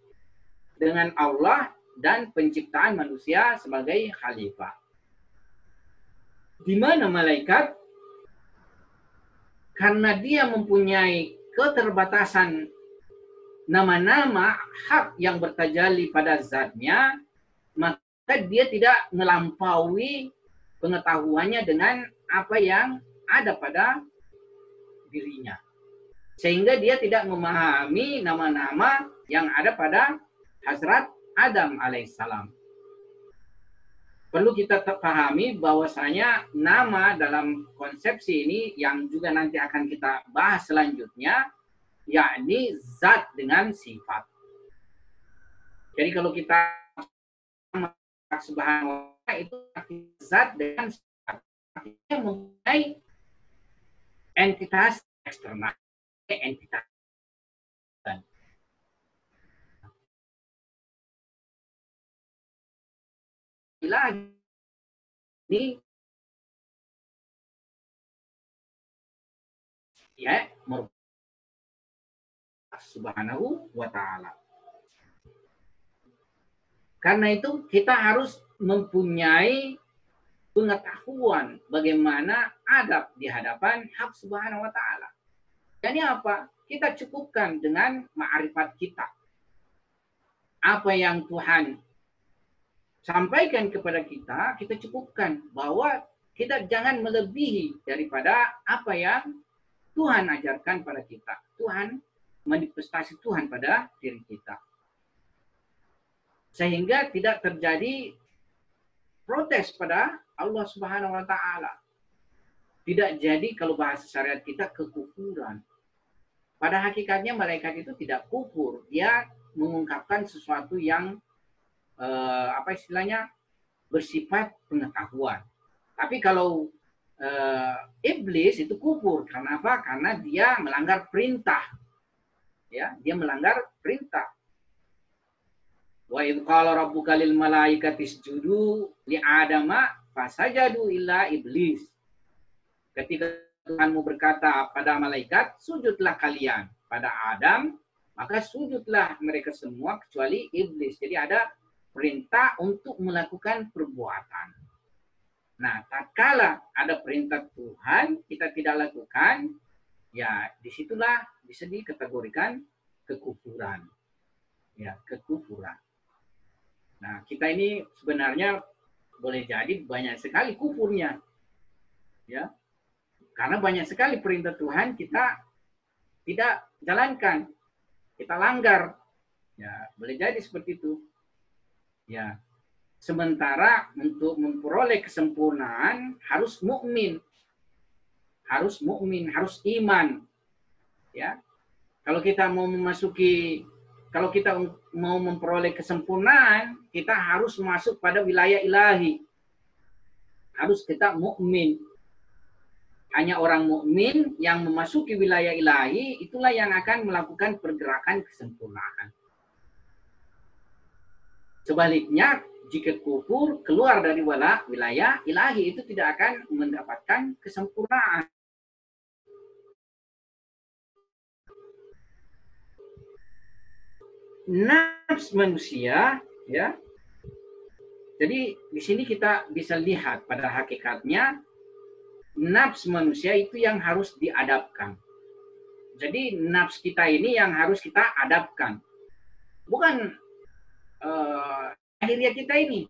dengan Allah dan penciptaan manusia sebagai khalifah. Di mana malaikat? Karena dia mempunyai keterbatasan nama-nama hak yang bertajali pada zatnya, maka dia tidak melampaui pengetahuannya dengan apa yang ada pada dirinya. Sehingga dia tidak memahami nama-nama yang ada pada Hazrat Adam alaihissalam. Perlu kita pahami bahwasanya nama dalam konsepsi ini yang juga nanti akan kita bahas selanjutnya yakni zat dengan sifat. Jadi kalau kita subhanahu wa itu zat dengan sifat. Artinya mempunyai entitas eksternal, entitas lagi ini ya subhanahu wa ta'ala. Karena itu kita harus mempunyai pengetahuan bagaimana adab di hadapan hak subhanahu wa ta'ala. Jadi apa? Kita cukupkan dengan ma'rifat kita. Apa yang Tuhan sampaikan kepada kita, kita cukupkan bahwa kita jangan melebihi daripada apa yang Tuhan ajarkan pada kita. Tuhan manifestasi Tuhan pada diri kita. Sehingga tidak terjadi protes pada Allah Subhanahu wa taala. Tidak jadi kalau bahasa syariat kita kekufuran. Pada hakikatnya malaikat itu tidak kufur, dia mengungkapkan sesuatu yang eh, apa istilahnya bersifat pengetahuan. Tapi kalau eh, iblis itu kufur. Karena apa? Karena dia melanggar perintah. Ya dia melanggar perintah. Wa id qala rabbuka lil malaikati isjudu li adama fasajadu illa iblis. Ketika Tuhanmu berkata pada malaikat sujudlah kalian pada Adam maka sujudlah mereka semua kecuali iblis jadi ada perintah untuk melakukan perbuatan nah tak kala ada perintah Tuhan kita tidak lakukan ya di situlah bisa dikategorikan kekufuran. Ya, kekufuran. Nah, kita ini sebenarnya boleh jadi banyak sekali kufurnya. Ya. Karena banyak sekali perintah Tuhan kita tidak jalankan. Kita langgar. Ya, boleh jadi seperti itu. Ya. Sementara untuk memperoleh kesempurnaan harus mukmin harus mukmin, harus iman. Ya. Kalau kita mau memasuki kalau kita mau memperoleh kesempurnaan, kita harus masuk pada wilayah ilahi. Harus kita mukmin. Hanya orang mukmin yang memasuki wilayah ilahi itulah yang akan melakukan pergerakan kesempurnaan. Sebaliknya, jika kufur keluar dari wilayah ilahi itu tidak akan mendapatkan kesempurnaan. nafs manusia ya jadi di sini kita bisa lihat pada hakikatnya nafs manusia itu yang harus diadapkan. Jadi nafs kita ini yang harus kita adapkan. Bukan uh, akhirnya kita ini.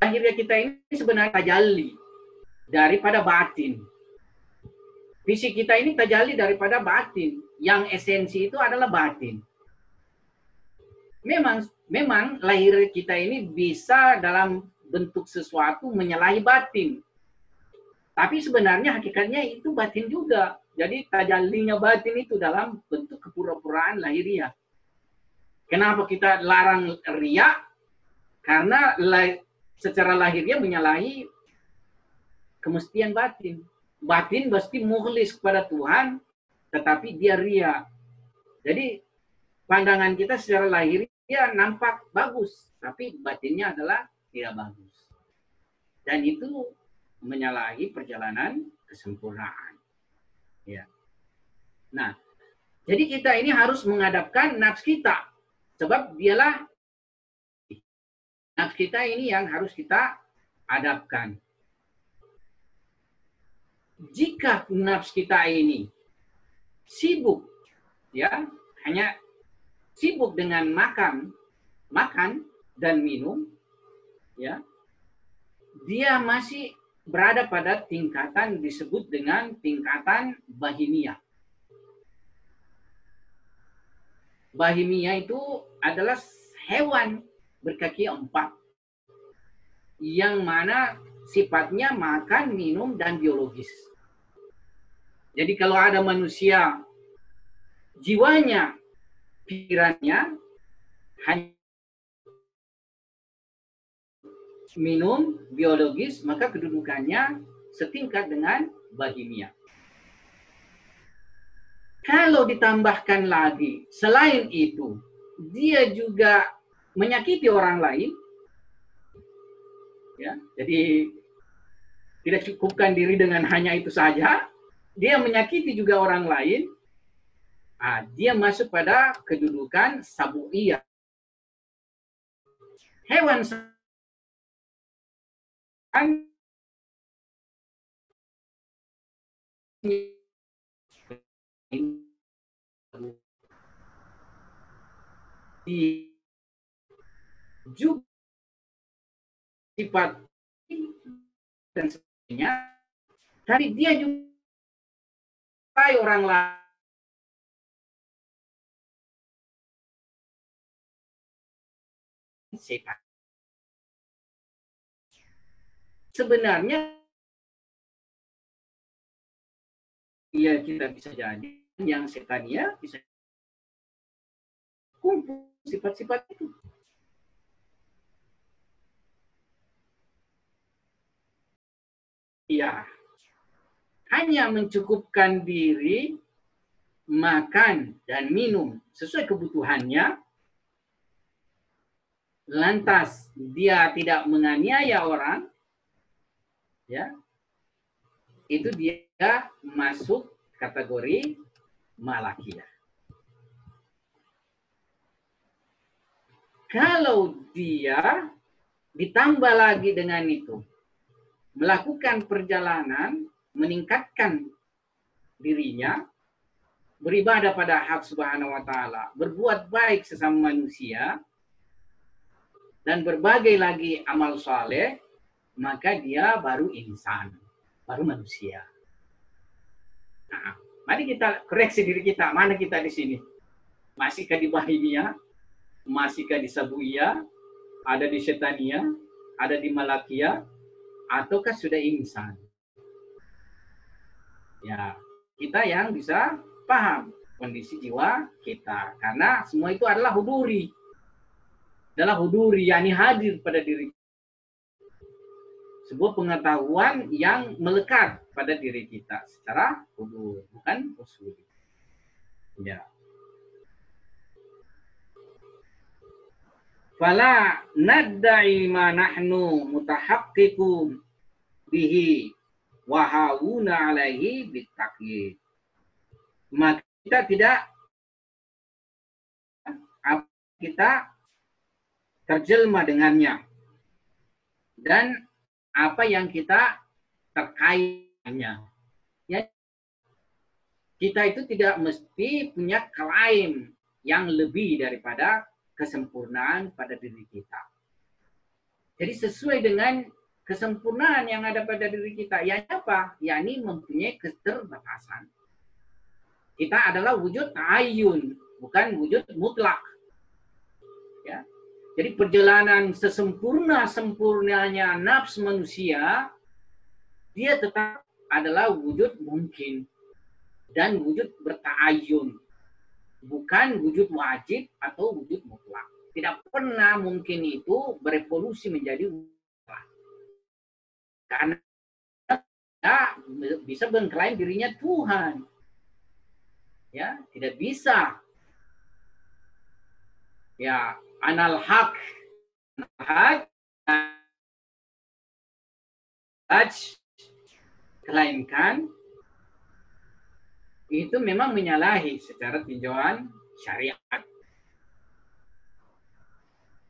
Akhirnya kita ini sebenarnya tajalli daripada batin. Fisik kita ini tajalli daripada batin. Yang esensi itu adalah batin. Memang memang lahir kita ini bisa dalam bentuk sesuatu menyalahi batin. Tapi sebenarnya hakikatnya itu batin juga. Jadi tajallinya batin itu dalam bentuk kepura-puraan lahiriah. Kenapa kita larang riak? Karena secara lahirnya menyalahi kemestian batin. Batin pasti mukhlis kepada Tuhan, tetapi dia ria. Jadi pandangan kita secara lahir nampak bagus, tapi batinnya adalah tidak bagus. Dan itu menyalahi perjalanan kesempurnaan. Ya. Nah, jadi kita ini harus menghadapkan nafs kita. Sebab dialah nafs kita ini yang harus kita hadapkan. Jika nafs kita ini sibuk, ya hanya sibuk dengan makan, makan dan minum, ya, dia masih berada pada tingkatan disebut dengan tingkatan bahimia. Bahimia itu adalah hewan berkaki empat yang mana sifatnya makan, minum, dan biologis. Jadi kalau ada manusia jiwanya pikirannya hanya minum biologis, maka kedudukannya setingkat dengan bahimia. Kalau ditambahkan lagi, selain itu, dia juga menyakiti orang lain, ya, jadi tidak cukupkan diri dengan hanya itu saja, dia menyakiti juga orang lain, Nah, dia masuk pada kedudukan sabuiyah. Hewan di juga sifat dan sebagainya, tapi dia juga orang lain setan. Sebenarnya ya kita bisa jadi yang setan ya bisa kumpul sifat-sifat itu. Ya, hanya mencukupkan diri makan dan minum sesuai kebutuhannya lantas dia tidak menganiaya orang, ya, itu dia masuk kategori malakiyah. Kalau dia ditambah lagi dengan itu, melakukan perjalanan, meningkatkan dirinya, beribadah pada hak subhanahu wa ta'ala, berbuat baik sesama manusia, dan berbagai lagi amal soleh, maka dia baru insan, baru manusia. Nah, mari kita koreksi diri kita, mana kita di sini? Masihkah di Bahimia? Masihkah di Sabuia? Ada di Setania? Ada di Malakia? Ataukah sudah insan? Ya, kita yang bisa paham kondisi jiwa kita. Karena semua itu adalah huduri adalah huduri, yakni hadir pada diri. Sebuah pengetahuan yang melekat pada diri kita secara hudur, bukan usul. Ya. Fala nadda'i ma nahnu mutahaqqiqun bihi wa hauna alaihi. Maka kita tidak kita terjelma dengannya dan apa yang kita terkaitnya. Ya, kita itu tidak mesti punya klaim yang lebih daripada kesempurnaan pada diri kita. Jadi sesuai dengan kesempurnaan yang ada pada diri kita, ya apa? yakni mempunyai keterbatasan. Kita adalah wujud ta'ayun, bukan wujud mutlak. Jadi perjalanan sesempurna sempurnanya nafs manusia, dia tetap adalah wujud mungkin dan wujud berta'ayun, bukan wujud wajib atau wujud mutlak. Tidak pernah mungkin itu berevolusi menjadi mutlak. Karena bisa mengklaim dirinya Tuhan ya tidak bisa ya anal hak hak haj melainkan itu memang menyalahi secara tinjauan syariat.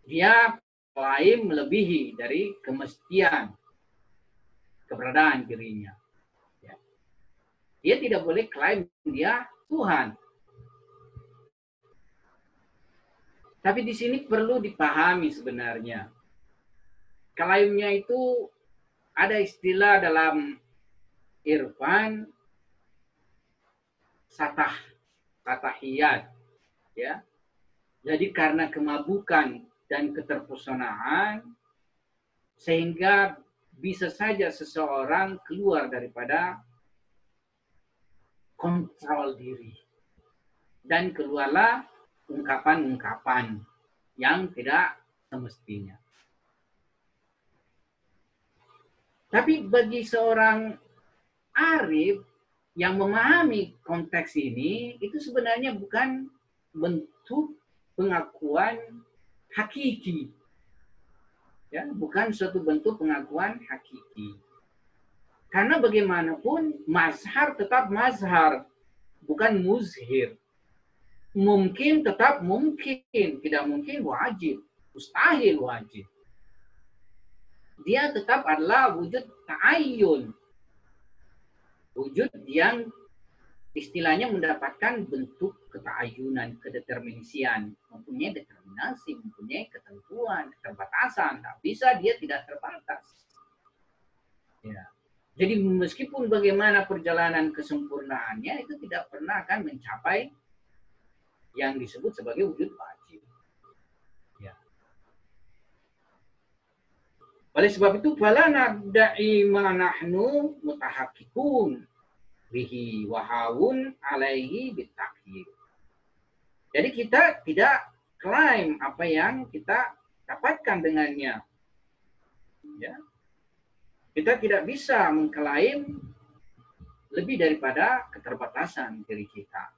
Dia klaim melebihi dari kemestian keberadaan dirinya. Ya. Dia tidak boleh klaim dia Tuhan. Tapi di sini perlu dipahami sebenarnya. Klaimnya itu ada istilah dalam irfan satah satahiyat ya. Jadi karena kemabukan dan keterpesonaan sehingga bisa saja seseorang keluar daripada kontrol diri. Dan keluarlah ungkapan-ungkapan yang tidak semestinya. Tapi bagi seorang arif yang memahami konteks ini, itu sebenarnya bukan bentuk pengakuan hakiki. Ya, bukan suatu bentuk pengakuan hakiki. Karena bagaimanapun mazhar tetap mazhar, bukan muzhir. Mungkin tetap mungkin, tidak mungkin wajib, mustahil wajib. Dia tetap adalah wujud ta'ayyun. Wujud yang istilahnya mendapatkan bentuk ketayunan, kedeterminisian, mempunyai determinasi, mempunyai ketentuan, keterbatasan. Tak bisa dia tidak terbatas. Ya. Jadi meskipun bagaimana perjalanan kesempurnaannya itu tidak pernah akan mencapai yang disebut sebagai wujud wajib. Ya. Oleh sebab itu fala nabda'i ma nahnu mutahaqqiqun bihi wahawun alaihi bitakhir. Jadi kita tidak klaim apa yang kita dapatkan dengannya. Ya, kita tidak bisa mengklaim lebih daripada keterbatasan diri kita.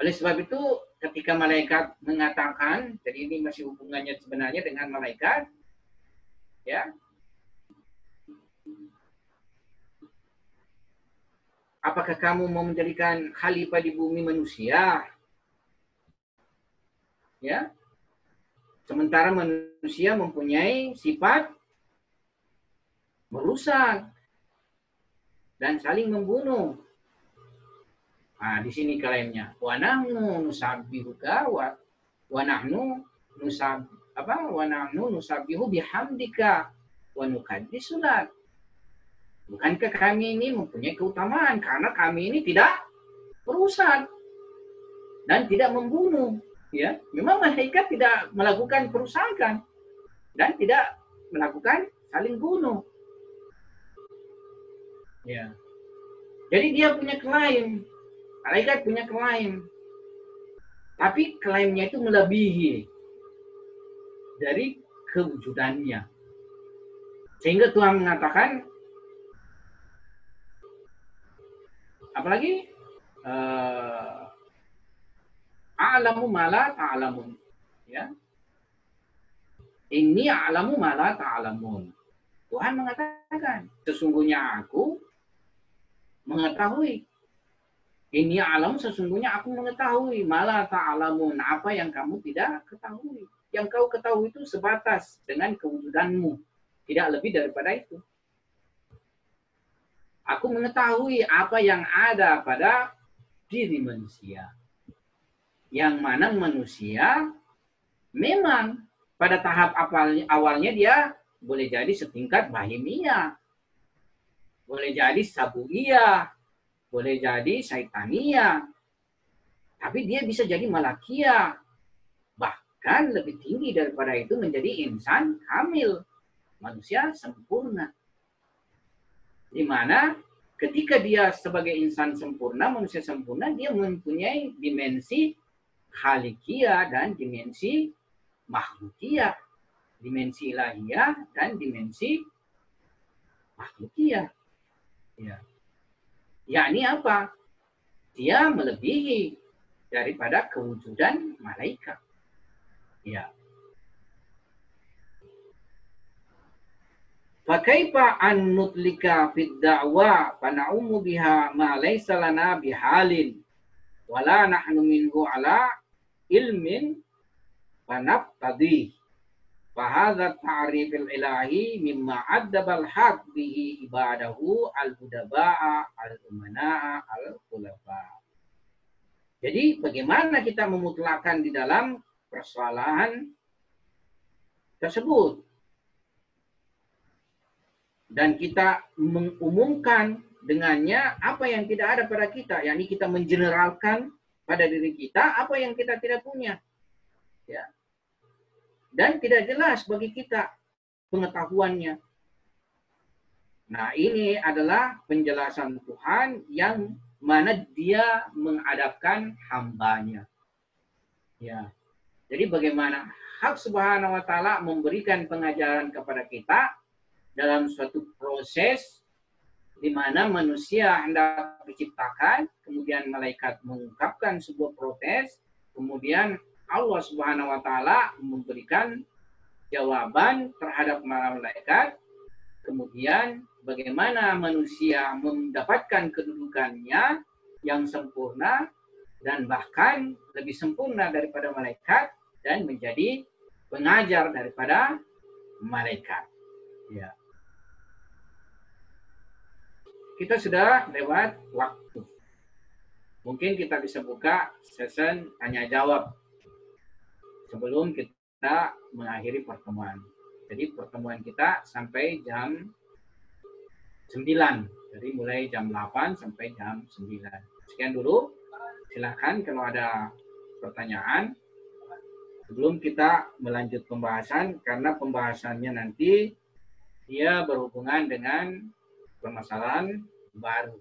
Oleh sebab itu, ketika malaikat mengatakan, jadi ini masih hubungannya sebenarnya dengan malaikat, ya. Apakah kamu mau menjadikan khalifah di bumi manusia? Ya. Sementara manusia mempunyai sifat merusak dan saling membunuh. Nah, di sini klaimnya. Wa nahnu nusabbihuka wa wa nahnu nusab apa? Wa nahnu nusabbihu bihamdika wa nuqaddisu lak. Bukankah kami ini mempunyai keutamaan karena kami ini tidak merusak dan tidak membunuh, ya. Memang malaikat tidak melakukan perusakan dan tidak melakukan saling bunuh. Ya. Jadi dia punya klaim. Malaikat punya klaim. Tapi klaimnya itu melebihi dari kewujudannya. Sehingga Tuhan mengatakan apalagi uh, a'lamu mala ta'lamun ya ini a'lamu mala ta'lamun Tuhan mengatakan sesungguhnya aku mengetahui. Ini alam sesungguhnya aku mengetahui. Malah ta'alamun apa yang kamu tidak ketahui. Yang kau ketahui itu sebatas dengan kewujudanmu. Tidak lebih daripada itu. Aku mengetahui apa yang ada pada diri manusia. Yang mana manusia memang pada tahap awalnya dia boleh jadi setingkat bahimia boleh jadi sabuia, boleh jadi saitania, tapi dia bisa jadi malakia. Bahkan lebih tinggi daripada itu menjadi insan kamil, manusia sempurna. Di mana ketika dia sebagai insan sempurna, manusia sempurna, dia mempunyai dimensi khalikia dan dimensi makhlukia. Dimensi ilahiyah dan dimensi makhlukia. Ya. Yakni apa? Dia melebihi daripada kewujudan malaikat. Ya. Fakaifa an nutlika fid da'wa fana'umu biha ma laysa lana bihalin wala nahnu minhu ala ilmin fanabtadih Fahadha ta'rifil ilahi mimma addabal haq bihi ibadahu al-budaba'a al-umana'a al-khulafa. Jadi bagaimana kita memutlakan di dalam persoalan tersebut. Dan kita mengumumkan dengannya apa yang tidak ada pada kita. yakni kita mengeneralkan pada diri kita apa yang kita tidak punya. Ya, dan tidak jelas bagi kita pengetahuannya. Nah, ini adalah penjelasan Tuhan yang mana dia mengadapkan hambanya. Ya. Jadi bagaimana hak subhanahu wa ta'ala memberikan pengajaran kepada kita dalam suatu proses di mana manusia hendak diciptakan, kemudian malaikat mengungkapkan sebuah protes, kemudian Allah Subhanahu wa taala memberikan jawaban terhadap malaikat. Kemudian bagaimana manusia mendapatkan kedudukannya yang sempurna dan bahkan lebih sempurna daripada malaikat dan menjadi pengajar daripada malaikat. Ya. Kita sudah lewat waktu. Mungkin kita bisa buka sesi tanya jawab sebelum kita mengakhiri pertemuan. Jadi pertemuan kita sampai jam 9. Jadi mulai jam 8 sampai jam 9. Sekian dulu. Silakan kalau ada pertanyaan. Sebelum kita melanjut pembahasan, karena pembahasannya nanti dia berhubungan dengan permasalahan baru.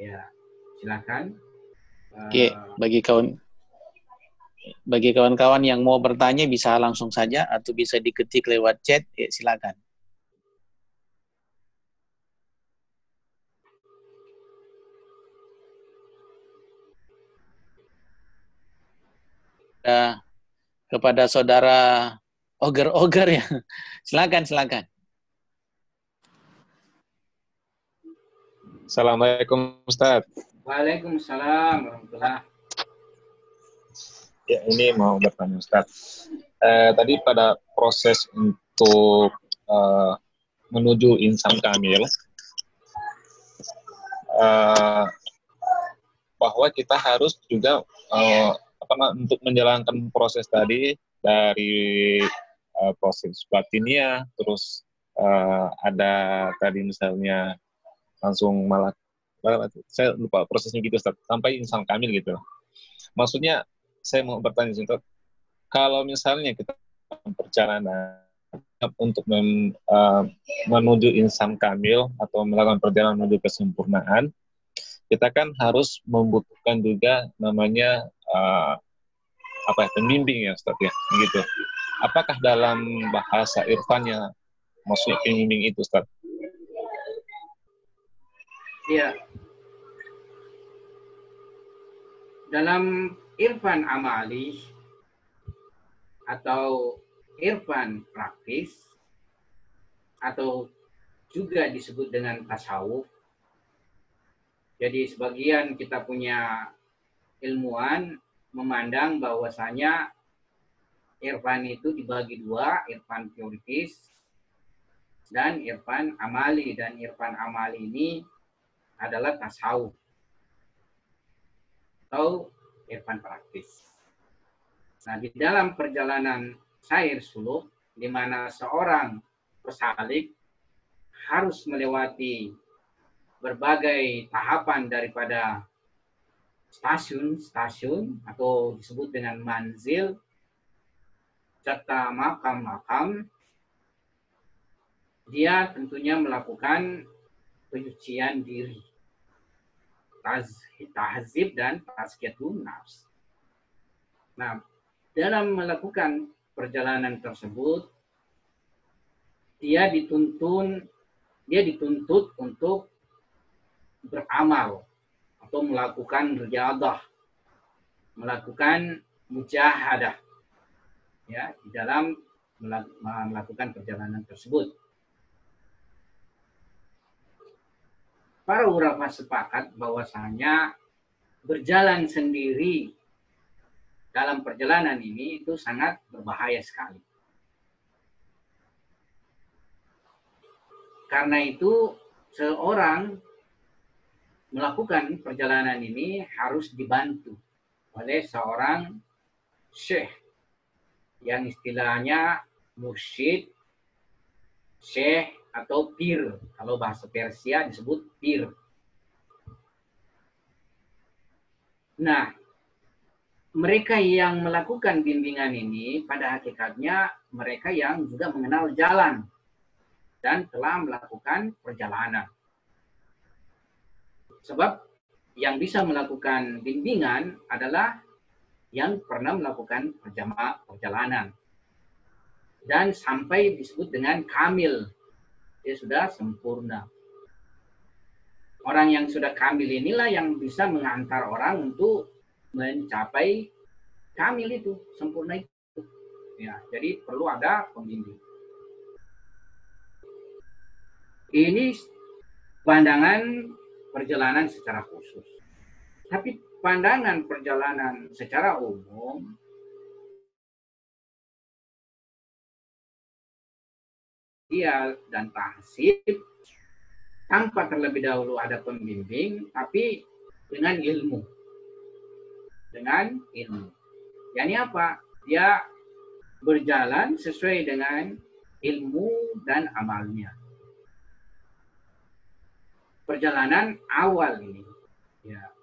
Ya, silakan. Oke, bagi kawan bagi kawan-kawan yang mau bertanya bisa langsung saja atau bisa diketik lewat chat, ya, silakan. Kepada saudara oger-oger ya. <laughs> Silakan, silakan. Assalamualaikum Ustaz. Waalaikumsalam warahmatullahi Ya, ini mau bertanya Ustaz. Eh, tadi pada proses untuk eh, menuju insan kamil, eh, bahwa kita harus juga eh, apa untuk menjalankan proses tadi dari eh, proses batinia, terus eh, ada tadi misalnya langsung malah saya lupa prosesnya gitu Ustaz, sampai insan kamil gitu. Maksudnya saya mau bertanya Sintot, kalau misalnya kita perjalanan untuk mem, uh, menuju insan kamil atau melakukan perjalanan menuju kesempurnaan, kita kan harus membutuhkan juga namanya uh, apa ya, pembimbing ya Ustaz ya, gitu. Apakah dalam bahasa irfannya maksudnya pembimbing itu Ustaz? Iya. Dalam irfan amali atau irfan praktis atau juga disebut dengan tasawuf. Jadi sebagian kita punya ilmuwan memandang bahwasanya irfan itu dibagi dua, irfan teoritis dan irfan amali dan irfan amali ini adalah tasawuf atau irfan praktis. Nah, di dalam perjalanan syair suluk, di mana seorang pesalik harus melewati berbagai tahapan daripada stasiun-stasiun atau disebut dengan manzil serta makam-makam dia tentunya melakukan penyucian diri tahzib dan tazkiyatun nafs. Nah, dalam melakukan perjalanan tersebut dia dituntun dia dituntut untuk beramal atau melakukan riyadah, melakukan mujahadah ya di dalam melakukan perjalanan tersebut. Para ulama sepakat bahwasanya berjalan sendiri dalam perjalanan ini itu sangat berbahaya sekali. Karena itu seorang melakukan perjalanan ini harus dibantu oleh seorang syekh yang istilahnya mursyid, syekh atau pir. Kalau bahasa Persia disebut pir. Nah, mereka yang melakukan bimbingan ini pada hakikatnya mereka yang juga mengenal jalan dan telah melakukan perjalanan. Sebab yang bisa melakukan bimbingan adalah yang pernah melakukan perjalanan. Dan sampai disebut dengan kamil. Dia sudah sempurna. Orang yang sudah kamil inilah yang bisa mengantar orang untuk mencapai kamil itu, sempurna itu. Ya, jadi perlu ada pembimbing. Ini pandangan perjalanan secara khusus. Tapi pandangan perjalanan secara umum dia dan tahsib tanpa terlebih dahulu ada pembimbing, tapi dengan ilmu. Dengan ilmu. Yani apa? Dia berjalan sesuai dengan ilmu dan amalnya perjalanan awal ini. Ya.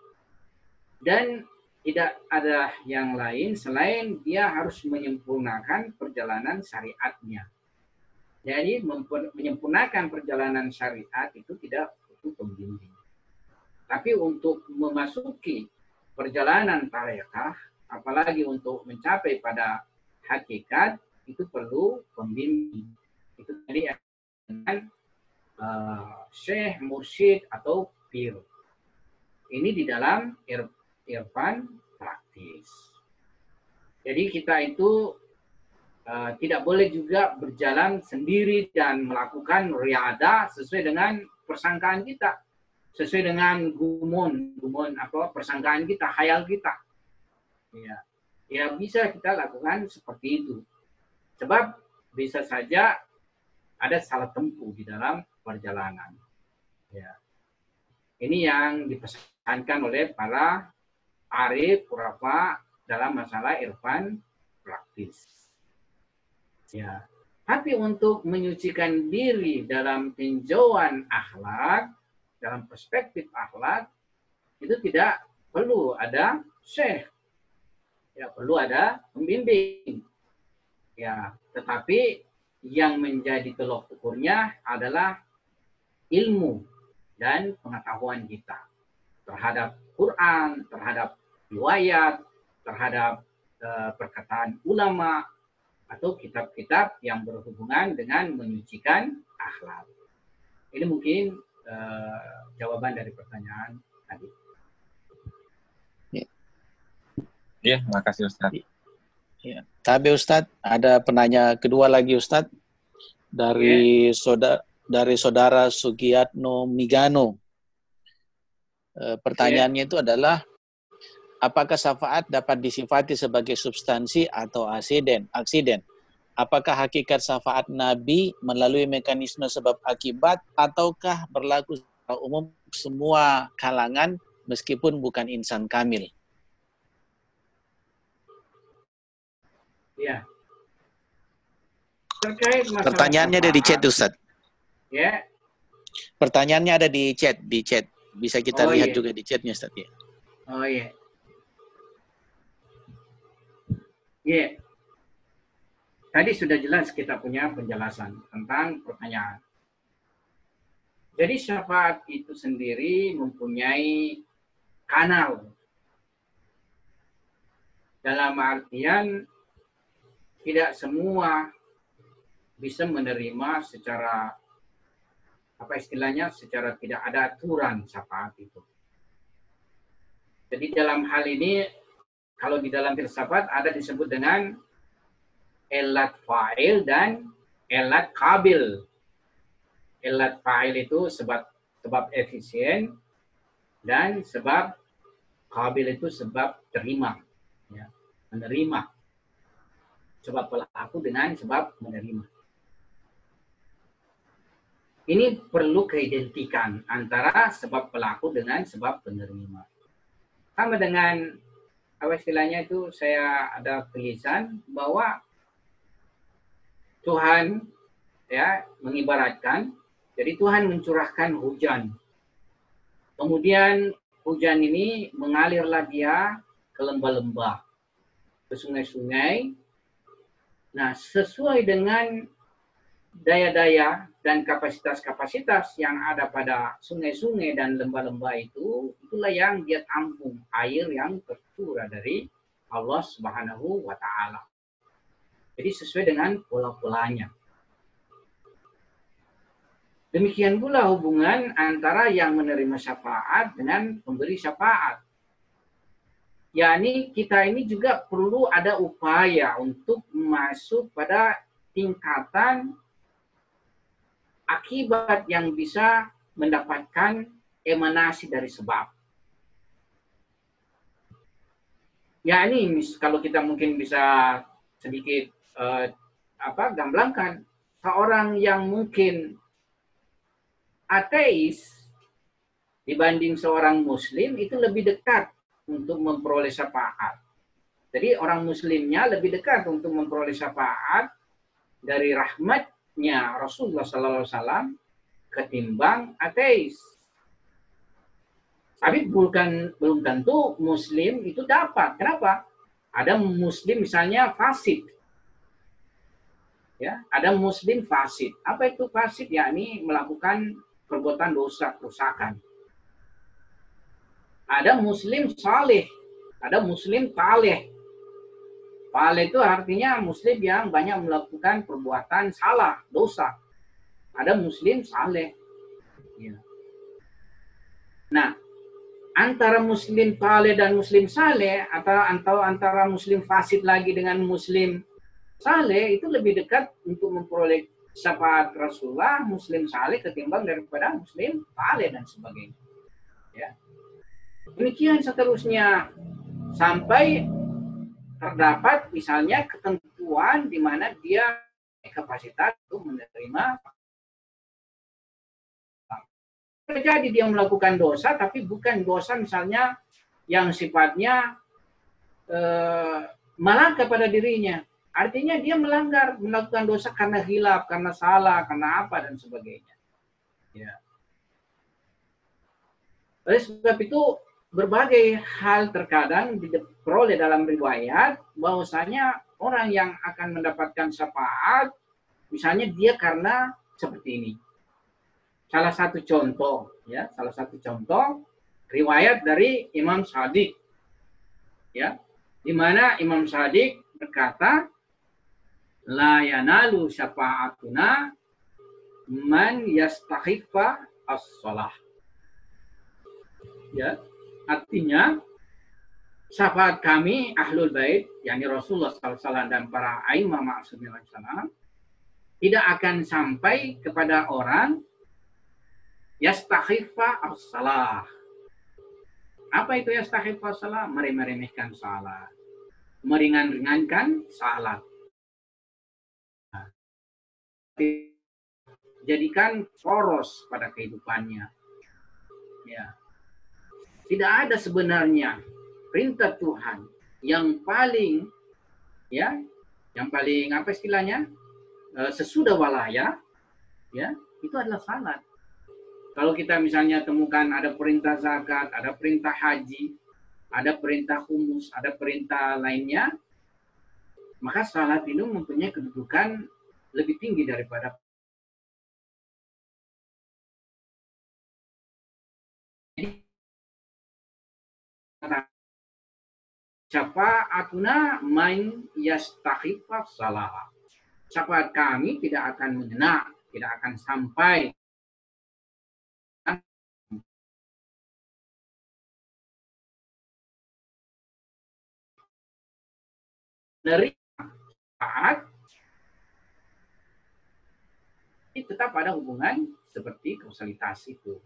Dan tidak ada yang lain selain dia harus menyempurnakan perjalanan syariatnya. Jadi menyempurnakan perjalanan syariat itu tidak butuh pembimbing. Tapi untuk memasuki perjalanan tarekah, apalagi untuk mencapai pada hakikat, itu perlu pembimbing. Itu tadi dengan uh, syekh, mursyid, atau pir. Ini di dalam ir irfan praktis. Jadi kita itu uh, tidak boleh juga berjalan sendiri dan melakukan riada sesuai dengan persangkaan kita. Sesuai dengan gumon, gumon apa persangkaan kita, khayal kita. Ya. ya bisa kita lakukan seperti itu. Sebab bisa saja ada salah tempuh di dalam perjalanan. Ya. Ini yang dipesankan oleh para arif purafa dalam masalah irfan praktis. Ya. Tapi untuk menyucikan diri dalam tinjauan akhlak, dalam perspektif akhlak, itu tidak perlu ada syekh. Ya, perlu ada pembimbing. Ya, tetapi yang menjadi telok ukurnya adalah ilmu dan pengetahuan kita terhadap Quran, terhadap riwayat, terhadap uh, perkataan ulama atau kitab-kitab yang berhubungan dengan menyucikan akhlak. Ini mungkin uh, jawaban dari pertanyaan tadi. Ya, ya makasih Ustaz. Ya. Tapi Ustadz, ada penanya kedua lagi Ustadz dari ya. saudara dari saudara Sugiyatno Migano. E, pertanyaannya itu adalah apakah syafaat dapat disifati sebagai substansi atau aksiden? Aksiden. Apakah hakikat syafaat Nabi melalui mekanisme sebab akibat ataukah berlaku secara umum semua kalangan meskipun bukan insan kamil? Ya. Terkait masalah Pertanyaannya dari chat Ustaz. Ya. Pertanyaannya ada di chat, di chat. Bisa kita Oh, lihat iya. juga di chatnya, Ustaz ya. Oh iya. Iya. Tadi sudah jelas kita punya penjelasan tentang pertanyaan. Jadi syafaat itu sendiri mempunyai kanal. Dalam artian tidak semua bisa menerima secara apa istilahnya secara tidak ada aturan syafaat itu. Jadi dalam hal ini kalau di dalam filsafat ada disebut dengan elat fa'il dan elat kabil. Elat fa'il itu sebab sebab efisien dan sebab kabil itu sebab terima, ya, menerima. Sebab pelaku dengan sebab menerima. Ini perlu keidentikan antara sebab pelaku dengan sebab penerima sama dengan apa istilahnya itu? Saya ada tulisan bahwa Tuhan ya mengibaratkan. Jadi Tuhan mencurahkan hujan. Kemudian hujan ini mengalirlah dia ke lembah-lembah ke sungai-sungai. Nah sesuai dengan daya-daya dan kapasitas-kapasitas yang ada pada sungai-sungai dan lembah-lembah itu, itulah yang dia tampung air yang tercurah dari Allah Subhanahu wa taala. Jadi sesuai dengan pola-polanya. Demikian pula hubungan antara yang menerima syafaat dengan pemberi syafaat. yakni kita ini juga perlu ada upaya untuk masuk pada tingkatan akibat yang bisa mendapatkan emanasi dari sebab. Ya ini kalau kita mungkin bisa sedikit eh, apa gamblangkan seorang yang mungkin ateis dibanding seorang muslim itu lebih dekat untuk memperoleh syafaat. Jadi orang muslimnya lebih dekat untuk memperoleh syafaat dari rahmatnya Rasulullah Sallallahu Alaihi Wasallam ketimbang ateis. Tapi bukan belum tentu muslim itu dapat. Kenapa? Ada muslim misalnya fasid. Ya, ada muslim fasid. Apa itu fasid? Yakni melakukan perbuatan dosa kerusakan. Ada muslim saleh, ada muslim taleh. Taleh itu artinya muslim yang banyak melakukan perbuatan salah, dosa. Ada muslim saleh. Ya. Nah, antara muslim taleh dan muslim saleh atau atau antara muslim fasid lagi dengan muslim saleh itu lebih dekat untuk memperoleh syafaat Rasulullah muslim saleh ketimbang daripada muslim taleh dan sebagainya. Ya. Demikian seterusnya sampai terdapat misalnya ketentuan di mana dia kapasitas untuk menerima terjadi dia melakukan dosa tapi bukan dosa misalnya yang sifatnya eh, malangka pada dirinya. Artinya dia melanggar melakukan dosa karena hilaf karena salah karena apa dan sebagainya. Ya. Oleh sebab itu berbagai hal terkadang diperoleh dalam riwayat bahwasanya orang yang akan mendapatkan syafaat misalnya dia karena seperti ini salah satu contoh ya salah satu contoh riwayat dari Imam Sadiq. Ya di mana Imam Sadiq berkata la yanalu syafa'atuna man yastakhiffa as-salah ya artinya syafaat kami ahlul bait yakni Rasulullah SAW dan para aimah ma'asumin tidak akan sampai kepada orang yastakhifa as-salah. Apa itu yastakhifa as-salah? Meremehkan salat. Meringan-ringankan salat. Jadikan poros pada kehidupannya. Ya. Tidak ada sebenarnya perintah Tuhan yang paling ya, yang paling apa istilahnya? Eh, sesudah walaya ya, itu adalah salat Kalau kita misalnya temukan ada perintah zakat, ada perintah haji, ada perintah humus, ada perintah lainnya, maka salat itu mempunyai kedudukan lebih tinggi daripada atuna main yastahifa salah. Syafaat kami tidak akan mengena, tidak akan sampai dari saat tetap ada hubungan seperti kausalitas itu.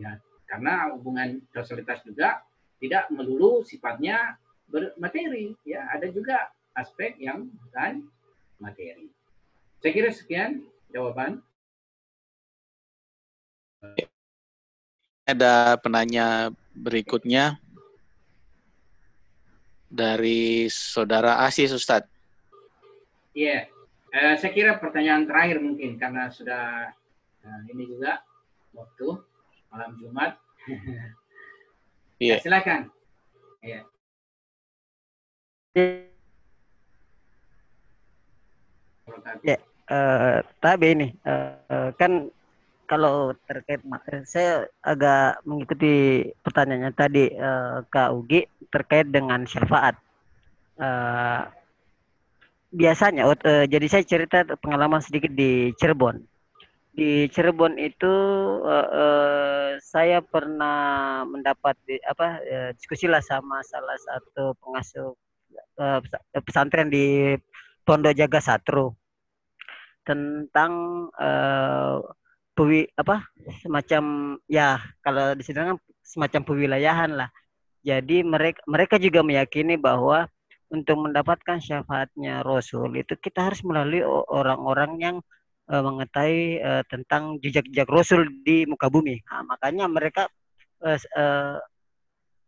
Ya, karena hubungan kausalitas juga tidak melulu sifatnya bermateri, ya ada juga aspek yang bukan materi. Saya kira sekian jawaban. Ada penanya berikutnya dari saudara Asis Ustadz. Iya, yeah. uh, saya kira pertanyaan terakhir mungkin karena sudah uh, ini juga waktu malam Jumat. <laughs> Iya. yeah. silakan. Iya. Ya, uh, tapi ini uh, kan kalau terkait saya agak mengikuti pertanyaannya tadi uh, Kak Ugi terkait dengan syafaat. Uh, biasanya, uh, jadi saya cerita pengalaman sedikit di Cirebon. Di Cirebon itu uh, saya pernah mendapat apa uh, diskusi lah sama salah satu pengasuh uh, pesantren di Pondok Jaga Satru tentang uh, pewi apa semacam ya kalau di sini kan semacam pewilayahan lah jadi mereka mereka juga meyakini bahwa untuk mendapatkan syafaatnya Rasul itu kita harus melalui orang-orang yang uh, mengetahui uh, tentang jejak-jejak Rasul di muka bumi. Nah, makanya mereka uh, uh,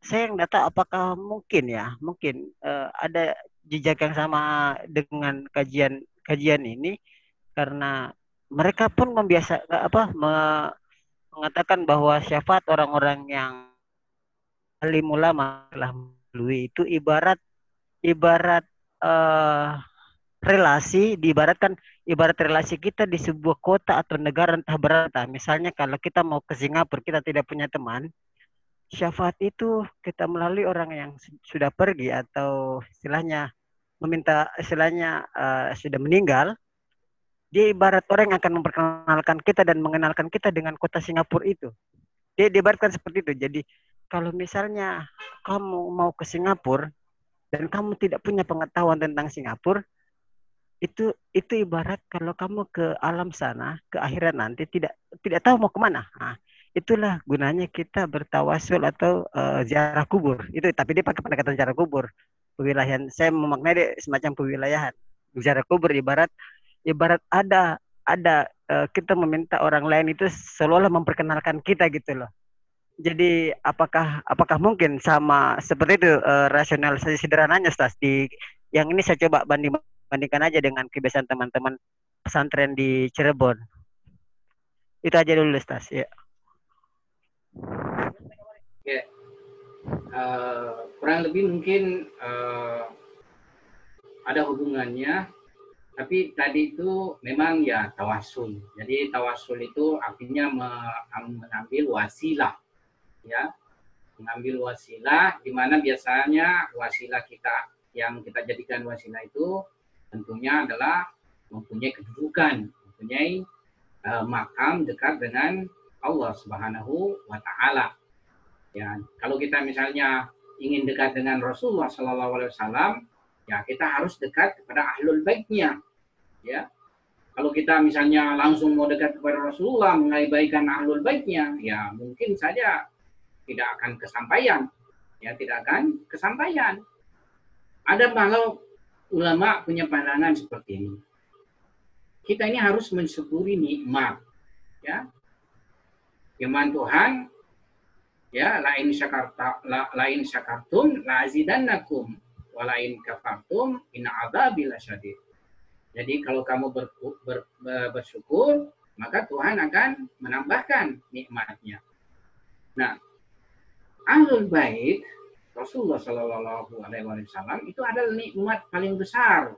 saya yang data apakah mungkin ya mungkin uh, ada jejak yang sama dengan kajian kajian ini karena mereka pun membiasa apa me, mengatakan bahwa syafaat orang-orang yang alim ulama telah melalui itu ibarat ibarat uh, relasi diibaratkan ibarat relasi kita di sebuah kota atau negara entah berapa. Misalnya kalau kita mau ke Singapura kita tidak punya teman syafaat itu kita melalui orang yang sudah pergi atau istilahnya meminta istilahnya uh, sudah meninggal dia ibarat orang yang akan memperkenalkan kita dan mengenalkan kita dengan kota Singapura itu dia diibaratkan seperti itu jadi kalau misalnya kamu mau ke Singapura dan kamu tidak punya pengetahuan tentang Singapura, itu itu ibarat kalau kamu ke alam sana, ke akhirat nanti tidak tidak tahu mau ke mana. Nah, itulah gunanya kita bertawasul atau uh, ziarah kubur. Itu tapi dia pakai pendekatan ziarah kubur. Pewilayahan saya memaknai semacam pewilayahan. Ziarah kubur ibarat ibarat ada ada uh, kita meminta orang lain itu seolah-olah memperkenalkan kita gitu loh jadi apakah apakah mungkin sama seperti itu uh, rasionalisasi sederhananya Stas di yang ini saya coba banding bandingkan aja dengan kebiasaan teman-teman pesantren di Cirebon. Itu aja dulu Stas ya. Ya. Uh, kurang lebih mungkin uh, ada hubungannya tapi tadi itu memang ya tawasul. Jadi tawasul itu artinya mengambil wasilah ya mengambil wasilah di mana biasanya wasilah kita yang kita jadikan wasilah itu tentunya adalah mempunyai kedudukan, mempunyai uh, makam dekat dengan Allah Subhanahu wa taala. Ya, kalau kita misalnya ingin dekat dengan Rasulullah Sallallahu alaihi wasallam, ya kita harus dekat kepada ahlul baitnya. Ya. Kalau kita misalnya langsung mau dekat kepada Rasulullah, mengabaikan ahlul baitnya, ya mungkin saja tidak akan kesampaian. Ya tidak akan kesampaian. Ada kalau ulama punya pandangan seperti ini. Kita ini harus mensyukuri nikmat ya. Firman Tuhan ya lain syakarta la, lain syakartum la azidannakum walain kafartum in adzabil syadid jadi kalau kamu ber, ber, ber, bersyukur maka Tuhan akan menambahkan nikmatnya. Nah, ahlul bait Rasulullah Shallallahu Alaihi Wasallam itu adalah nikmat paling besar.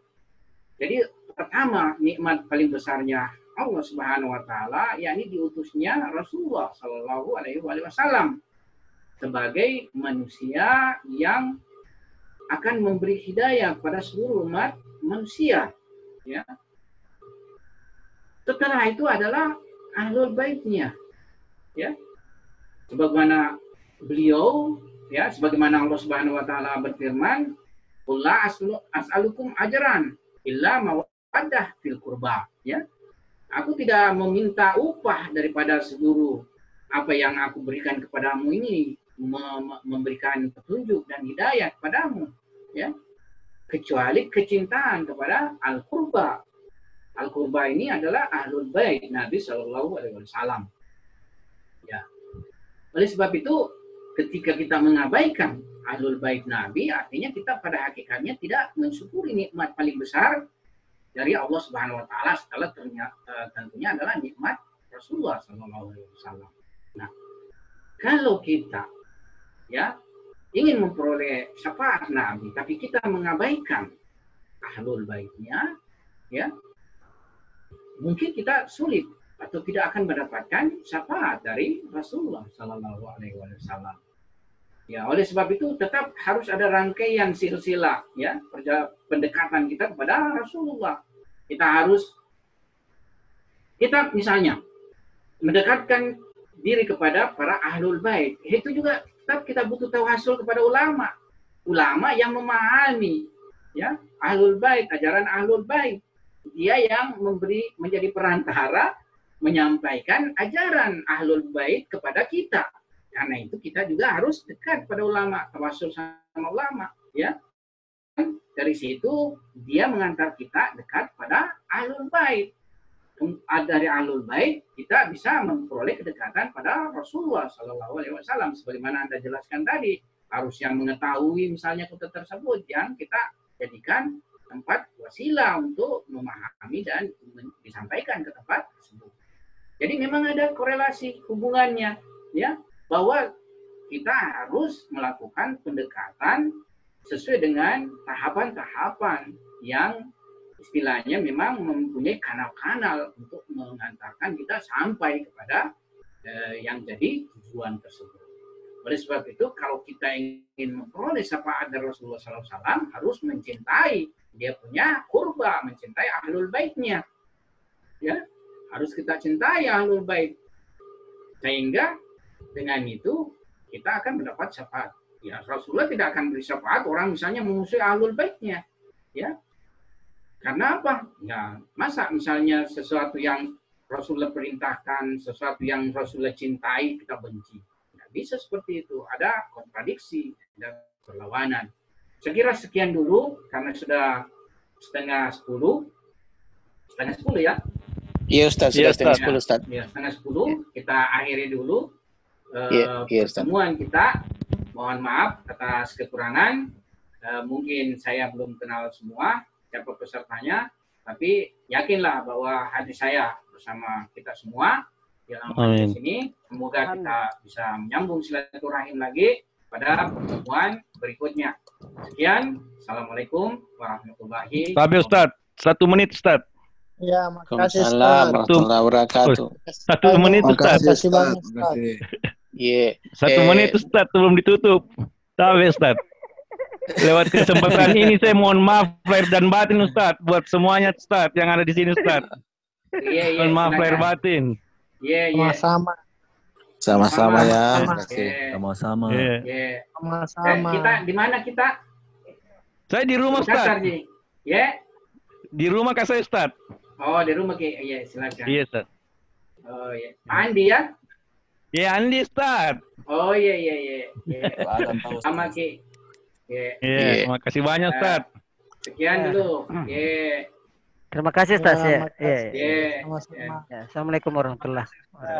Jadi pertama nikmat paling besarnya Allah Subhanahu Wa Taala yakni diutusnya Rasulullah Shallallahu Alaihi Wasallam sebagai manusia yang akan memberi hidayah pada seluruh umat manusia. Ya. Setelah itu adalah ahlul baitnya. Ya. Sebagaimana beliau ya sebagaimana Allah Subhanahu wa taala berfirman Qullah as'alukum ajran illa mawaddah fil qurba ya aku tidak meminta upah daripada seluruh apa yang aku berikan kepadamu ini memberikan petunjuk dan hidayah kepadamu ya kecuali kecintaan kepada al qurba al qurba ini adalah ahlul bait Nabi Shallallahu alaihi wasallam. Ya. Oleh sebab itu ketika kita mengabaikan ahlul bait Nabi, artinya kita pada hakikatnya tidak mensyukuri nikmat paling besar dari Allah Subhanahu wa taala setelah ternyata, eh, tentunya adalah nikmat Rasulullah Shallallahu alaihi wasallam. Nah, kalau kita ya ingin memperoleh syafaat Nabi tapi kita mengabaikan ahlul baitnya ya mungkin kita sulit atau tidak akan mendapatkan syafaat dari Rasulullah Sallallahu Alaihi Wasallam. Ya, oleh sebab itu tetap harus ada rangkaian silsilah ya pendekatan kita kepada Rasulullah. Kita harus kita misalnya mendekatkan diri kepada para ahlul bait. Itu juga tetap kita butuh tawasul kepada ulama. Ulama yang memahami ya ahlul bait, ajaran ahlul bait. Dia yang memberi menjadi perantara menyampaikan ajaran ahlul bait kepada kita. Karena itu kita juga harus dekat pada ulama, tawasul sama ulama, ya. Dari situ dia mengantar kita dekat pada ahlul bait. Dari ahlul bait kita bisa memperoleh kedekatan pada Rasulullah Shallallahu Alaihi Wasallam. Sebagaimana anda jelaskan tadi, harus yang mengetahui misalnya kota tersebut yang kita jadikan tempat wasilah untuk memahami dan disampaikan ke tempat tersebut. Jadi memang ada korelasi hubungannya ya bahwa kita harus melakukan pendekatan sesuai dengan tahapan-tahapan yang istilahnya memang mempunyai kanal-kanal untuk mengantarkan kita sampai kepada eh, yang jadi tujuan tersebut. Oleh sebab itu, kalau kita ingin memperoleh syafaat dari Rasulullah SAW, harus mencintai dia punya kurba, mencintai ahlul baitnya. Ya, harus kita cintai ahlul bait. Sehingga dengan itu kita akan mendapat syafaat. Ya, Rasulullah tidak akan beri syafaat orang misalnya memusuhi ahlul baitnya. Ya. Karena apa? Ya, masa misalnya sesuatu yang Rasulullah perintahkan, sesuatu yang Rasulullah cintai, kita benci. Tidak bisa seperti itu. Ada kontradiksi dan perlawanan. Sekira sekian dulu, karena sudah setengah sepuluh. Setengah sepuluh ya. Iya Ustaz, sudah ya, setengah sepuluh Ustaz. Ya, setengah sepuluh. Ya. Kita akhiri dulu uh, ya, ya, pertemuan kita. Mohon maaf atas kekurangan. Uh, mungkin saya belum kenal semua siapa pesertanya, tapi yakinlah bahwa hati saya bersama kita semua dalam di sini. Semoga kita bisa menyambung silaturahim lagi pada pertemuan berikutnya. Sekian. Assalamualaikum warahmatullahi wabarakatuh. Tapi Ustaz, satu menit Ustaz. Ya, makasih Ustaz. warahmatullahi wabarakatuh. Satu menit Ustaz. Makasih banyak Ustaz. Iya. Satu Eh, menit Ustaz sebelum ditutup. Tapi Ustaz. Lewat kesempatan ini saya mohon maaf lahir dan batin Ustaz buat semuanya Ustaz yang ada di sini Ustaz. Iya, iya. Mohon maaf lahir batin. Iya, iya. Sama-sama. Sama-sama ya. Sama. Iya, Sama-sama. Iya. iya. Eh, Sama-sama. kita di mana kita? Saya di rumah Ustaz. Ya. Di rumah kasih Ustaz. Oh, di rumah Ki. Iya, silakan. Iya Ustaz. Oh, iya. Andi ya? Ya Andi Ustaz. Oh, iya, iya, iya. Iya. Sama Ki. Iya. Iya, Iya. terima kasih banyak Ustaz. Sekian dulu. Iya. Terima kasih Ustaz Ya. Iya. Iya. Sama-sama. Ya, Assalamualaikum warahmatullahi wabarakatuh.